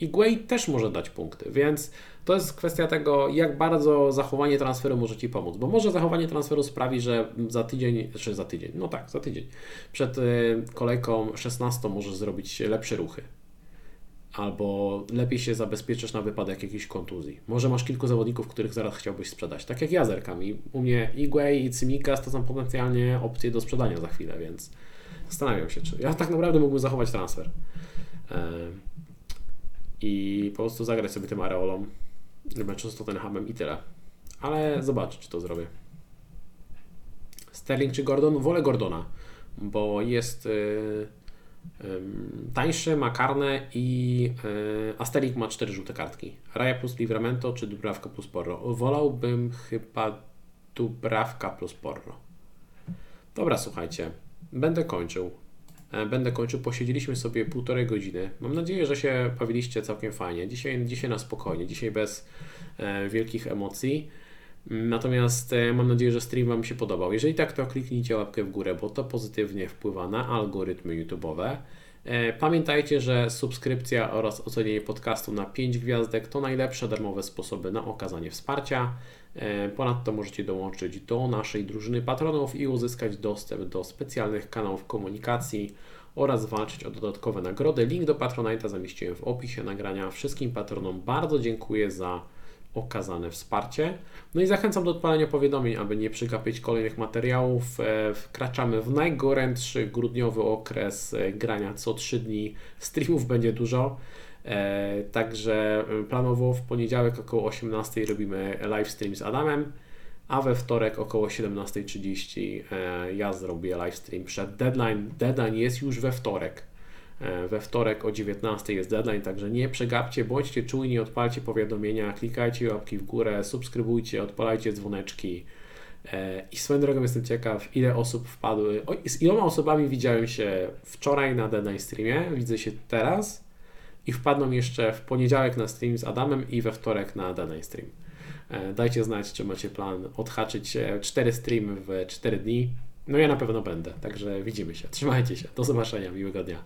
I Guay też może dać punkty, więc to jest kwestia tego, jak bardzo zachowanie transferu może Ci pomóc. Bo może zachowanie transferu sprawi, że za tydzień, czy za tydzień, no tak, za tydzień, przed y, kolejką 16 możesz zrobić lepsze ruchy. Albo lepiej się zabezpieczysz na wypadek jakiejś kontuzji. Może masz kilku zawodników, których zaraz chciałbyś sprzedać. Tak jak ja zerkami. U mnie Igway i Cymikas to są potencjalnie opcje do sprzedania za chwilę, więc zastanawiam się, czy ja tak naprawdę mógłbym zachować transfer. I po prostu zagrać sobie tym Areolą, meczu z Tottenhamem i tyle. Ale zobaczę, czy to zrobię. Sterling czy Gordon? Wolę Gordona, bo jest yy, yy, tańszy, ma karne i yy, a Sterling ma 4 żółte kartki. Raja plus Livramento czy Dubrawka plus Porro? Wolałbym chyba Dubrawka plus Porro. Dobra, słuchajcie, będę kończył. E, Będę kończył. Posiedzieliśmy sobie półtorej godziny. Mam nadzieję, że się bawiliście całkiem fajnie. Dzisiaj, dzisiaj na spokojnie, dzisiaj bez e, wielkich emocji. Natomiast e, mam nadzieję, że stream Wam się podobał. Jeżeli tak, to kliknijcie łapkę w górę, bo to pozytywnie wpływa na algorytmy YouTube'owe. Pamiętajcie, że subskrypcja oraz ocenienie podcastu na 5 gwiazdek to najlepsze darmowe sposoby na okazanie wsparcia. E, Ponadto możecie dołączyć do naszej drużyny patronów i uzyskać dostęp do specjalnych kanałów komunikacji oraz walczyć o dodatkowe nagrody. Link do Patronite'a zamieściłem w opisie nagrania. Wszystkim patronom bardzo dziękuję za okazane wsparcie. No i zachęcam do odpalenia powiadomień, aby nie przegapić kolejnych materiałów. E, Wkraczamy w najgorętszy grudniowy okres e, grania co 3 dni. Streamów będzie dużo. E, Także e, planowo w poniedziałek około 18 robimy live stream z Adamem, a we wtorek około 17.30 e, ja zrobię live stream przed deadline. Deadline jest już we wtorek. We wtorek o 19 jest deadline, także nie przegapcie, bądźcie czujni, odpalcie powiadomienia, klikajcie łapki w górę, subskrybujcie, odpalajcie dzwoneczki. I swoją drogą jestem ciekaw, ile osób wpadły. O, z iloma osobami widziałem się wczoraj na deadline streamie, widzę się teraz i wpadną jeszcze w poniedziałek na stream z Adamem i we wtorek na deadline stream. E, Dajcie znać, czy macie plan odhaczyć e, 4 streamy w 4 dni. No ja na pewno będę, także widzimy się. Trzymajcie się. Do zobaczenia. Miłego dnia.